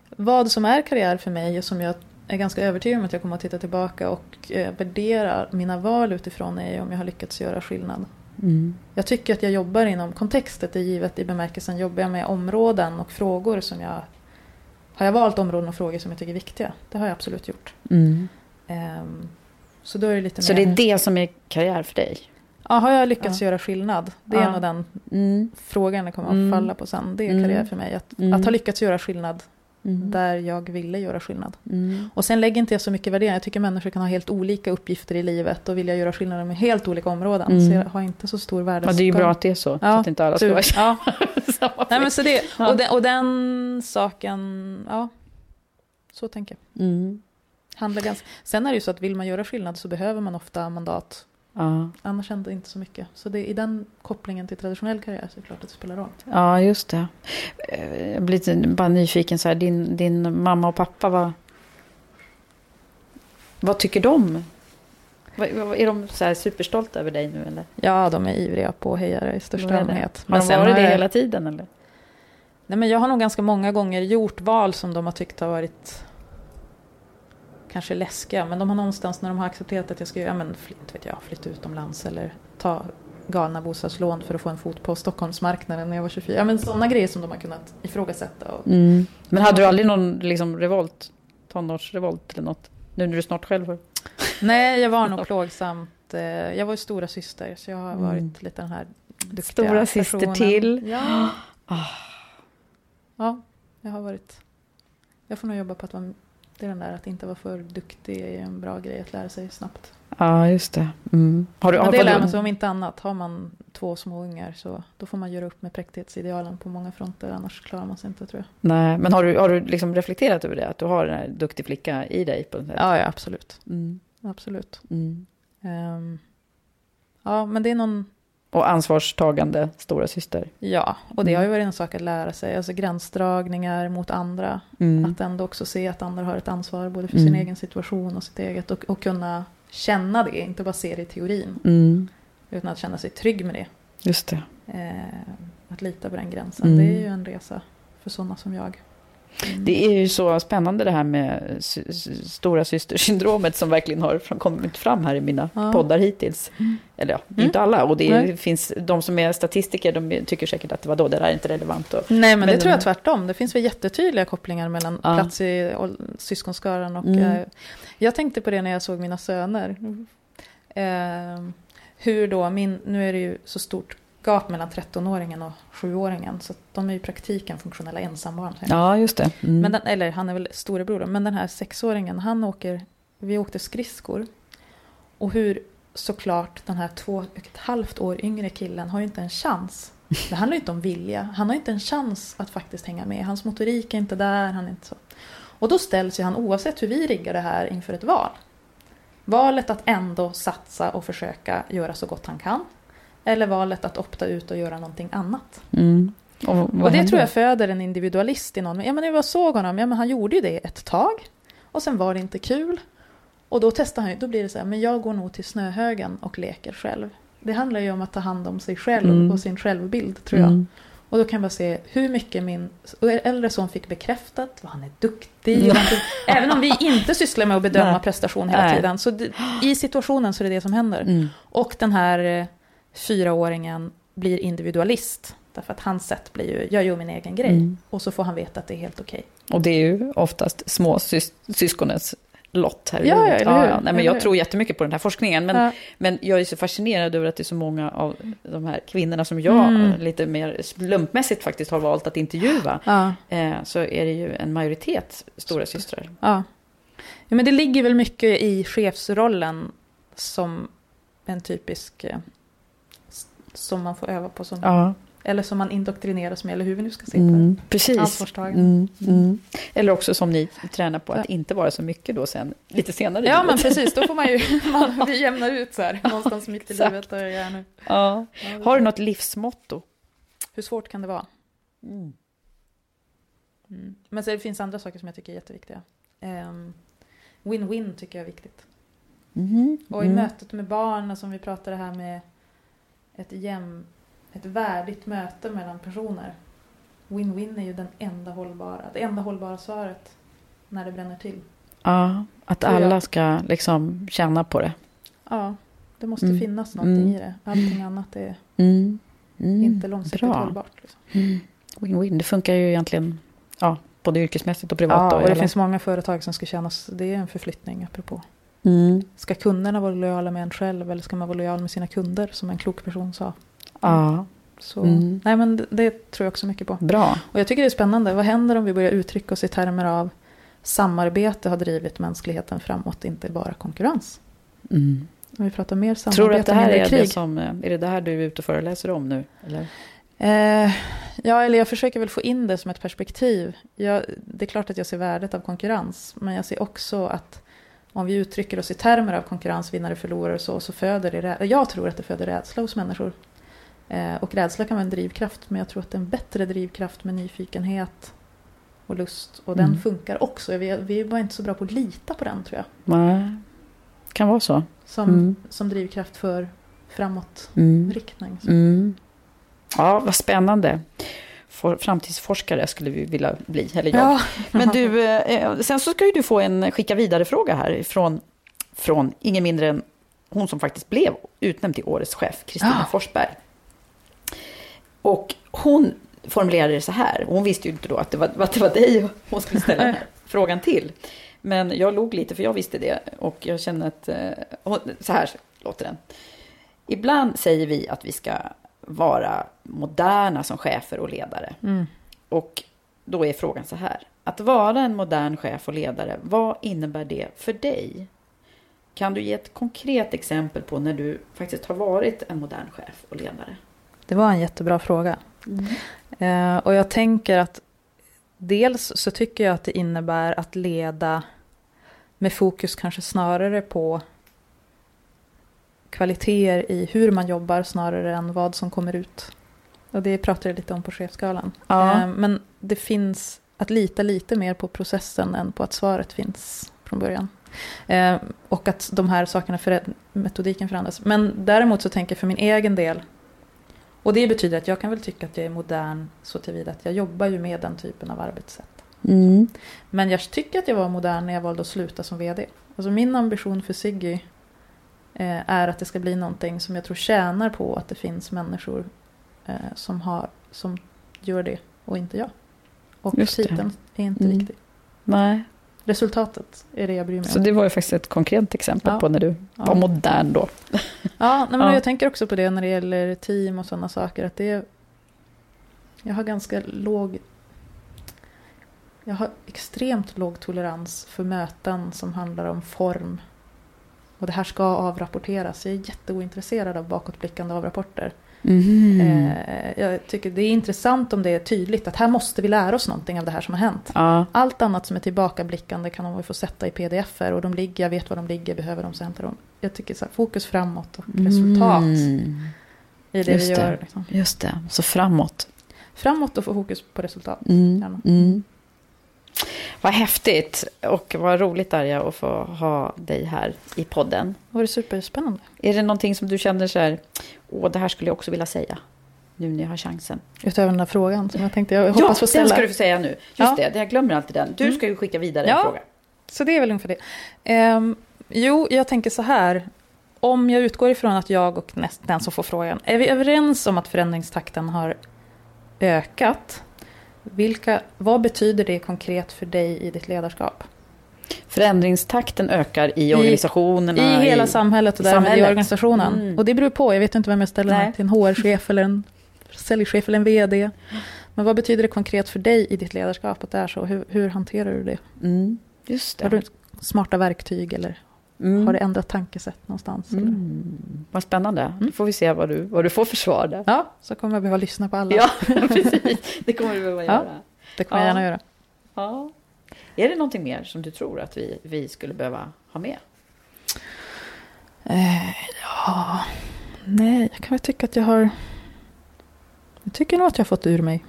vad som är karriär för mig, och som jag är ganska övertygad om att jag kommer att titta tillbaka och eh, värdera mina val utifrån, är om jag har lyckats göra skillnad. Mm. Jag tycker att jag jobbar inom kontextet, är givet i bemärkelsen jobbar jag med områden och frågor som jag... Har jag valt områden och frågor som jag tycker är viktiga? Det har jag absolut gjort. Mm. Ehm, så då är det lite Så mer... det är det som är karriär för dig? Ja, har jag lyckats Ja. göra skillnad? Det är Ja. nog den Mm. frågan det kommer Mm. att falla på sen. Det är Mm. karriär för mig. Att, Mm. att ha lyckats göra skillnad Mm. där jag ville göra skillnad. Mm. Och sen lägger inte jag så mycket värdering. Jag tycker människor kan ha helt olika uppgifter i livet och vilja göra skillnader med helt olika områden. Mm. Så jag har inte så stor värde. Ja, det är ju bra att det är så, så att inte alla ska vara ja. samma Nej, men så det, Ja. och, den, och den saken, ja, så tänker jag. Mm. Handlar ganska, sen är det ju så att vill man göra skillnad så behöver man ofta mandat. Ja. Annars det inte så mycket. Så det, i den kopplingen till traditionell karriär så är det klart att det spelar roll. ja, just det. Eh, Jag blir lite bara nyfiken så här, din, din mamma och pappa, vad, vad tycker de? Är de så här superstolta över dig nu eller? Ja, de är ivriga påhejare i största allmänhet. Har de varit det jag- hela tiden eller? Nej, men jag har nog ganska många gånger gjort val som de har tyckt har varit kanske läskiga. Men de har någonstans när de har accepterat att jag ska ja, men, fly- inte vet jag, flytta utomlands eller ta galna bostadslån för att få en fot på Stockholmsmarknaden när jag var 24. Ja, men sådana grejer som de har kunnat ifrågasätta. Och, Mm. Men hade du aldrig någon liksom, revolt? Tonårsrevolt eller något? Nu när du snart själv har... Nej, jag var nog plågsamt. eh, Jag var ju stora syster så jag har Mm. varit lite den här duktiga Stora syster personen. till. Ja. Ah. ja, jag har varit. Jag får nog jobba på att vara, det är den där att inte vara för duktig är en bra grej att lära sig snabbt. Ja, just det. Mm. Har du, har, det lär man sig om inte annat. Har man två små ungar så då får man göra upp med präktighetsidealen på många fronter. Annars klarar man sig inte tror jag. Nej, men har du, har du liksom reflekterat över det? Att du har den här duktig flicka i dig på något sätt? Ja, ja absolut. Mm. absolut. Mm. Ehm, ja, men det är någon... Och ansvarstagande stora syster. Ja, och det Mm. har ju varit en sak att lära sig. Alltså gränsdragningar mot andra. Mm. Att ändå också se att andra har ett ansvar både för sin Mm. egen situation och sitt eget. Och, och kunna känna det, inte bara se det i teorin. Mm. Utan att känna sig trygg med det. Just det. Eh, att lita på den gränsen. Mm. Det är ju en resa för sådana som jag. Mm. Det är ju så spännande det här med stora systersyndromet som verkligen har kommit fram här i mina Ja. poddar hittills. Eller ja, Mm. inte alla. Och det är, finns, de som är statistiker de tycker säkert att vadå, det där är inte relevant. Och, Nej, men, Men det de- tror jag tvärtom. Det finns väl jättetydliga kopplingar mellan Ja. plats i syskonskaran och... Mm. Eh, jag tänkte på det när jag såg mina söner. Eh, hur då, min, nu är det ju så stort gap mellan 13-åringen och 7-åringen. Så de är i praktiken funktionella ensambarn. ja, just det. Mm. Men den, eller han är väl storebror då. Men den här sexåringen, han åker... Vi åkte skridskor. Och hur såklart den här två och ett halvt år yngre killen har ju inte en chans. Det handlar ju inte om vilja. Han har inte en chans att faktiskt hänga med. Hans motorik är inte där. Han är inte så. Och då ställs ju han oavsett hur vi riggar det här inför ett val. Valet att ändå satsa och försöka göra så gott han kan. Eller valet att opta ut och göra någonting annat. Mm. Och, Och det tror jag föder en individualist i någon. Ja, men när jag såg honom, ja, men han gjorde ju det ett tag. Och sen var det inte kul. Och då testar han ju, då blir det så här, men jag går nog till snöhögen och leker själv. Det handlar ju om att ta hand om sig själv Mm. och sin självbild, tror jag. Mm. Och då kan jag bara se hur mycket min äldre son fick bekräftat, vad han är duktig. tycker- Även om vi inte sysslar med att bedöma Nej. prestation hela Nej. tiden. Så i situationen så är det det som händer. Mm. Och den här eh, fyraåringen blir individualist. Därför att hans sätt blir ju, jag gör min egen grej. Mm. Och så får han veta att det är helt okej. Och det är ju oftast små sys- syskonens lott här i Ja, ja, livet. eller hur? Nej, men jag tror jättemycket på den här forskningen. Men, Ja. men jag är så fascinerad över att det är så många av de här kvinnorna som jag Mm. lite mer slumpmässigt faktiskt har valt att intervjua. Ja, Eh, så är det ju en majoritet stora systrar. ja. ja, men det ligger väl mycket i chefsrollen som en typisk... Som man får öva på. Som, Ja, Eller som man indoktrineras med, eller hur vi nu ska se på mm, det. precis. Ansvarstagande. Mm, mm. Eller också som ni tränar på att Ja. inte vara så mycket då sen, lite senare Ja, men precis. Då får man ju... Man, vi jämnar ut så här. Någonstans mitt i livet. Där jag är nu. Ja. Har du något livsmotto? Hur svårt kan det vara? Mm. Mm. Men så det finns andra saker som jag tycker är jätteviktiga. Ehm, Win-win tycker jag är viktigt. Mhm. Och i Mm. mötet med barn, som vi pratade här med ett, jäm, ett värdigt möte mellan personer. Win-win är ju den enda hållbara, det enda hållbara svaret när det bränner till. Ja, att alla ska liksom känna på det. Ja, det måste Mm. finnas någonting Mm. i det. Allting annat är Mm. Mm. inte långsiktigt Bra. hållbart. Liksom. Mm. Win-win, det funkar ju egentligen ja, både yrkesmässigt och privat. Ja, då, och det eller? finns många företag som ska kännas, det är en förflyttning apropå. Mm. Ska kunderna vara lojala med en själv eller ska man vara lojal med sina kunder som en klok person sa? Ja, Så, Mm. Nej men det, det tror jag också mycket på. bra. Och jag tycker det är spännande. Vad händer om vi börjar uttrycka oss i termer av samarbete har drivit mänskligheten framåt, inte bara konkurrens? Mm. Om vi pratar mer samarbete Tror du att det här är krig. det som, eh, är det det här du är ute och föreläser om nu? Eller? Eh, ja, eller jag försöker väl få in det som ett perspektiv. Jag, det är klart att jag ser värdet av konkurrens, men jag ser också att om vi uttrycker oss i termer av konkurrens, vinnare, förlorare och så, så föder det Jag tror att det föder rädsla hos människor. Eh, och rädsla kan vara en drivkraft, men jag tror att det är en bättre drivkraft med nyfikenhet och lust. Och den Mm. funkar också. Vi, vi är bara inte så bra på att lita på den, tror jag. Nej, kan vara så. Som, Mm. som drivkraft för framåt Mm. riktning. Mm. Ja, vad spännande. For, framtidsforskare skulle vi vilja bli, eller jag. Ja. Men du, eh, sen så ska ju du få en skicka vidare-fråga här från, från ingen mindre än hon som faktiskt blev utnämnd till årets chef, Kristina Ja. Forsberg. Och hon formulerade det så här, hon visste ju inte då att det var, att det var dig hon skulle ställa den här frågan till. Men jag log lite, för jag visste det, och jag känner att, eh, så här låter den. Ibland säger vi att vi ska vara moderna som chefer och ledare. Mm. Och då är frågan så här. Att vara en modern chef och ledare, vad innebär det för dig? Kan du ge ett konkret exempel på när du faktiskt har varit en modern chef och ledare? Det var en jättebra fråga. Eh, och jag tänker att dels så tycker jag att det innebär att leda med fokus kanske snarare på kvaliteter i hur man jobbar snarare än vad som kommer ut. Och det pratar jag lite om på chefskalan. Ja. Eh, Men det finns att lita lite mer på processen än på att svaret finns från början. Eh, Och att de här sakerna, för, metodiken förändras. Men däremot så tänker jag för min egen del, och det betyder att jag kan väl tycka att jag är modern så tillvida att jag jobbar ju med den typen av arbetssätt. Mm. Men jag tycker att jag var modern när jag valde att sluta som vd. Alltså min ambition för Siggy är att det ska bli någonting som jag tror tjänar på att det finns människor eh, som, har, som gör det och inte jag. Och Just det. titeln är inte Mm. viktig. Nej. Resultatet är det jag bryr mig Så om. det var ju faktiskt ett konkret exempel Ja. på när du Ja. var modern då. Ja, nej, men Ja. jag tänker också på det när det gäller team och sådana saker. Att det är, jag har ganska låg... Jag har extremt låg tolerans för möten som handlar om form. Och det här ska avrapporteras. Jag är jätteointresserad av bakåtblickande avrapporter. Mhm. Eh, jag tycker det är intressant om det är tydligt att här måste vi lära oss någonting av det här som har hänt. Ja. Allt annat som är tillbakablickande kan de få sätta i pdf-er och de ligger, jag vet var de ligger, behöver de så hämtar de. Jag tycker så här, fokus framåt och resultat Mm. i det Just vi det. gör. Liksom. Just det, så framåt. Framåt och få fokus på resultat. Mm. Vad häftigt och vad roligt Darja att få ha dig här i podden. Det var superspännande. Är det någonting som du känner så här, åh det här skulle jag också vilja säga, nu när jag har chansen? Utöver den där frågan som jag tänkte, jag Ja, hoppas få den ställa. ska du få säga nu. Just Ja. det, jag glömmer alltid den. Du Mm. ska ju skicka vidare Ja. en fråga. Så det är väl ungefär det. Ehm, jo, jag tänker så här. Om jag utgår ifrån att jag och näst, den som får frågan, är vi överens om att förändringstakten har ökat? Vilka, vad betyder det konkret för dig i ditt ledarskap? Förändringstakten ökar i organisationerna. I hela samhället och i därmed i organisationen. Mm. Och det beror på, jag vet inte vem jag ställer Nej. till, en HR-chef eller en säljchef eller en VD. Men vad betyder det konkret för dig i ditt ledarskap att det är så? Hur, hur hanterar du det? Mm. Just Har det. du smarta verktyg eller Mm. har det ändrat tankesätt någonstans? eller? Mm. Vad spännande. Då får vi se vad du, vad du får för svar där. Ja, så kommer jag behöva lyssna på alla. Ja, precis. Det kommer du behöva Ja. göra. Det kommer jag Ja. gärna göra. Ja. Är det någonting mer som du tror att vi, vi skulle behöva ha med? Eh, ja, nej, jag kan väl tycka att jag har... Jag tycker nog att jag har fått ur mig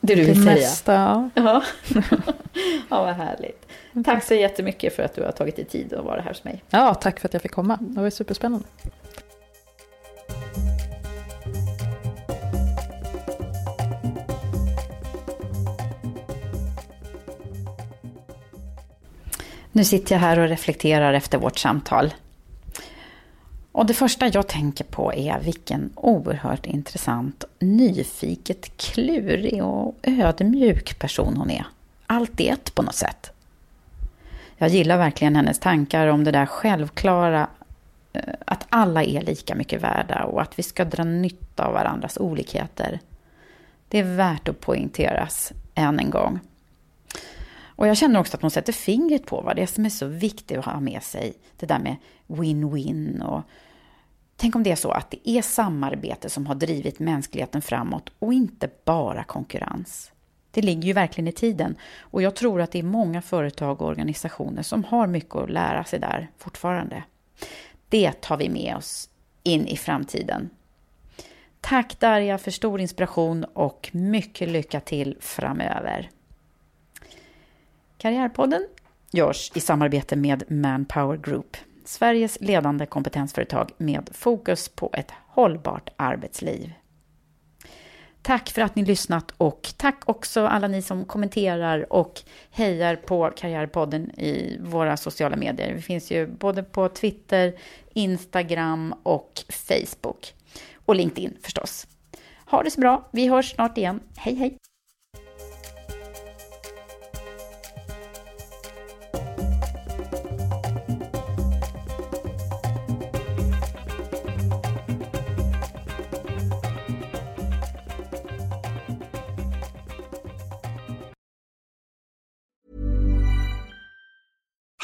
Det du det vill säga? mesta. Ja. Ja. ja, vad härligt. Tack så jättemycket för att du har tagit dig tid att vara här hos mig. ja, tack för att jag fick komma. Det var superspännande. Nu sitter jag här och reflekterar efter vårt samtal. Och det första jag tänker på är vilken oerhört intressant, nyfiket, klurig och ödmjuk person hon är. Allt i ett på något sätt. Jag gillar verkligen hennes tankar om det där självklara eh, att alla är lika mycket värda och att vi ska dra nytta av varandras olikheter. Det är värt att poängteras än en gång. Och jag känner också att hon sätter fingret på vad det är som är så viktigt att ha med sig. Det där med win-win och tänk om det är så att det är samarbete som har drivit mänskligheten framåt och inte bara konkurrens. Det ligger ju verkligen i tiden och jag tror att det är många företag och organisationer som har mycket att lära sig där fortfarande. Det tar vi med oss in i framtiden. Tack Darja för stor inspiration och mycket lycka till framöver. Karriärpodden görs i samarbete med Manpower Group, Sveriges ledande kompetensföretag med fokus på ett hållbart arbetsliv. Tack för att ni lyssnat och tack också alla ni som kommenterar och hejar på Karriärpodden i våra sociala medier. Vi finns ju både på Twitter, Instagram och Facebook. Och LinkedIn förstås. Ha det så bra. Vi hörs snart igen. Hej hej!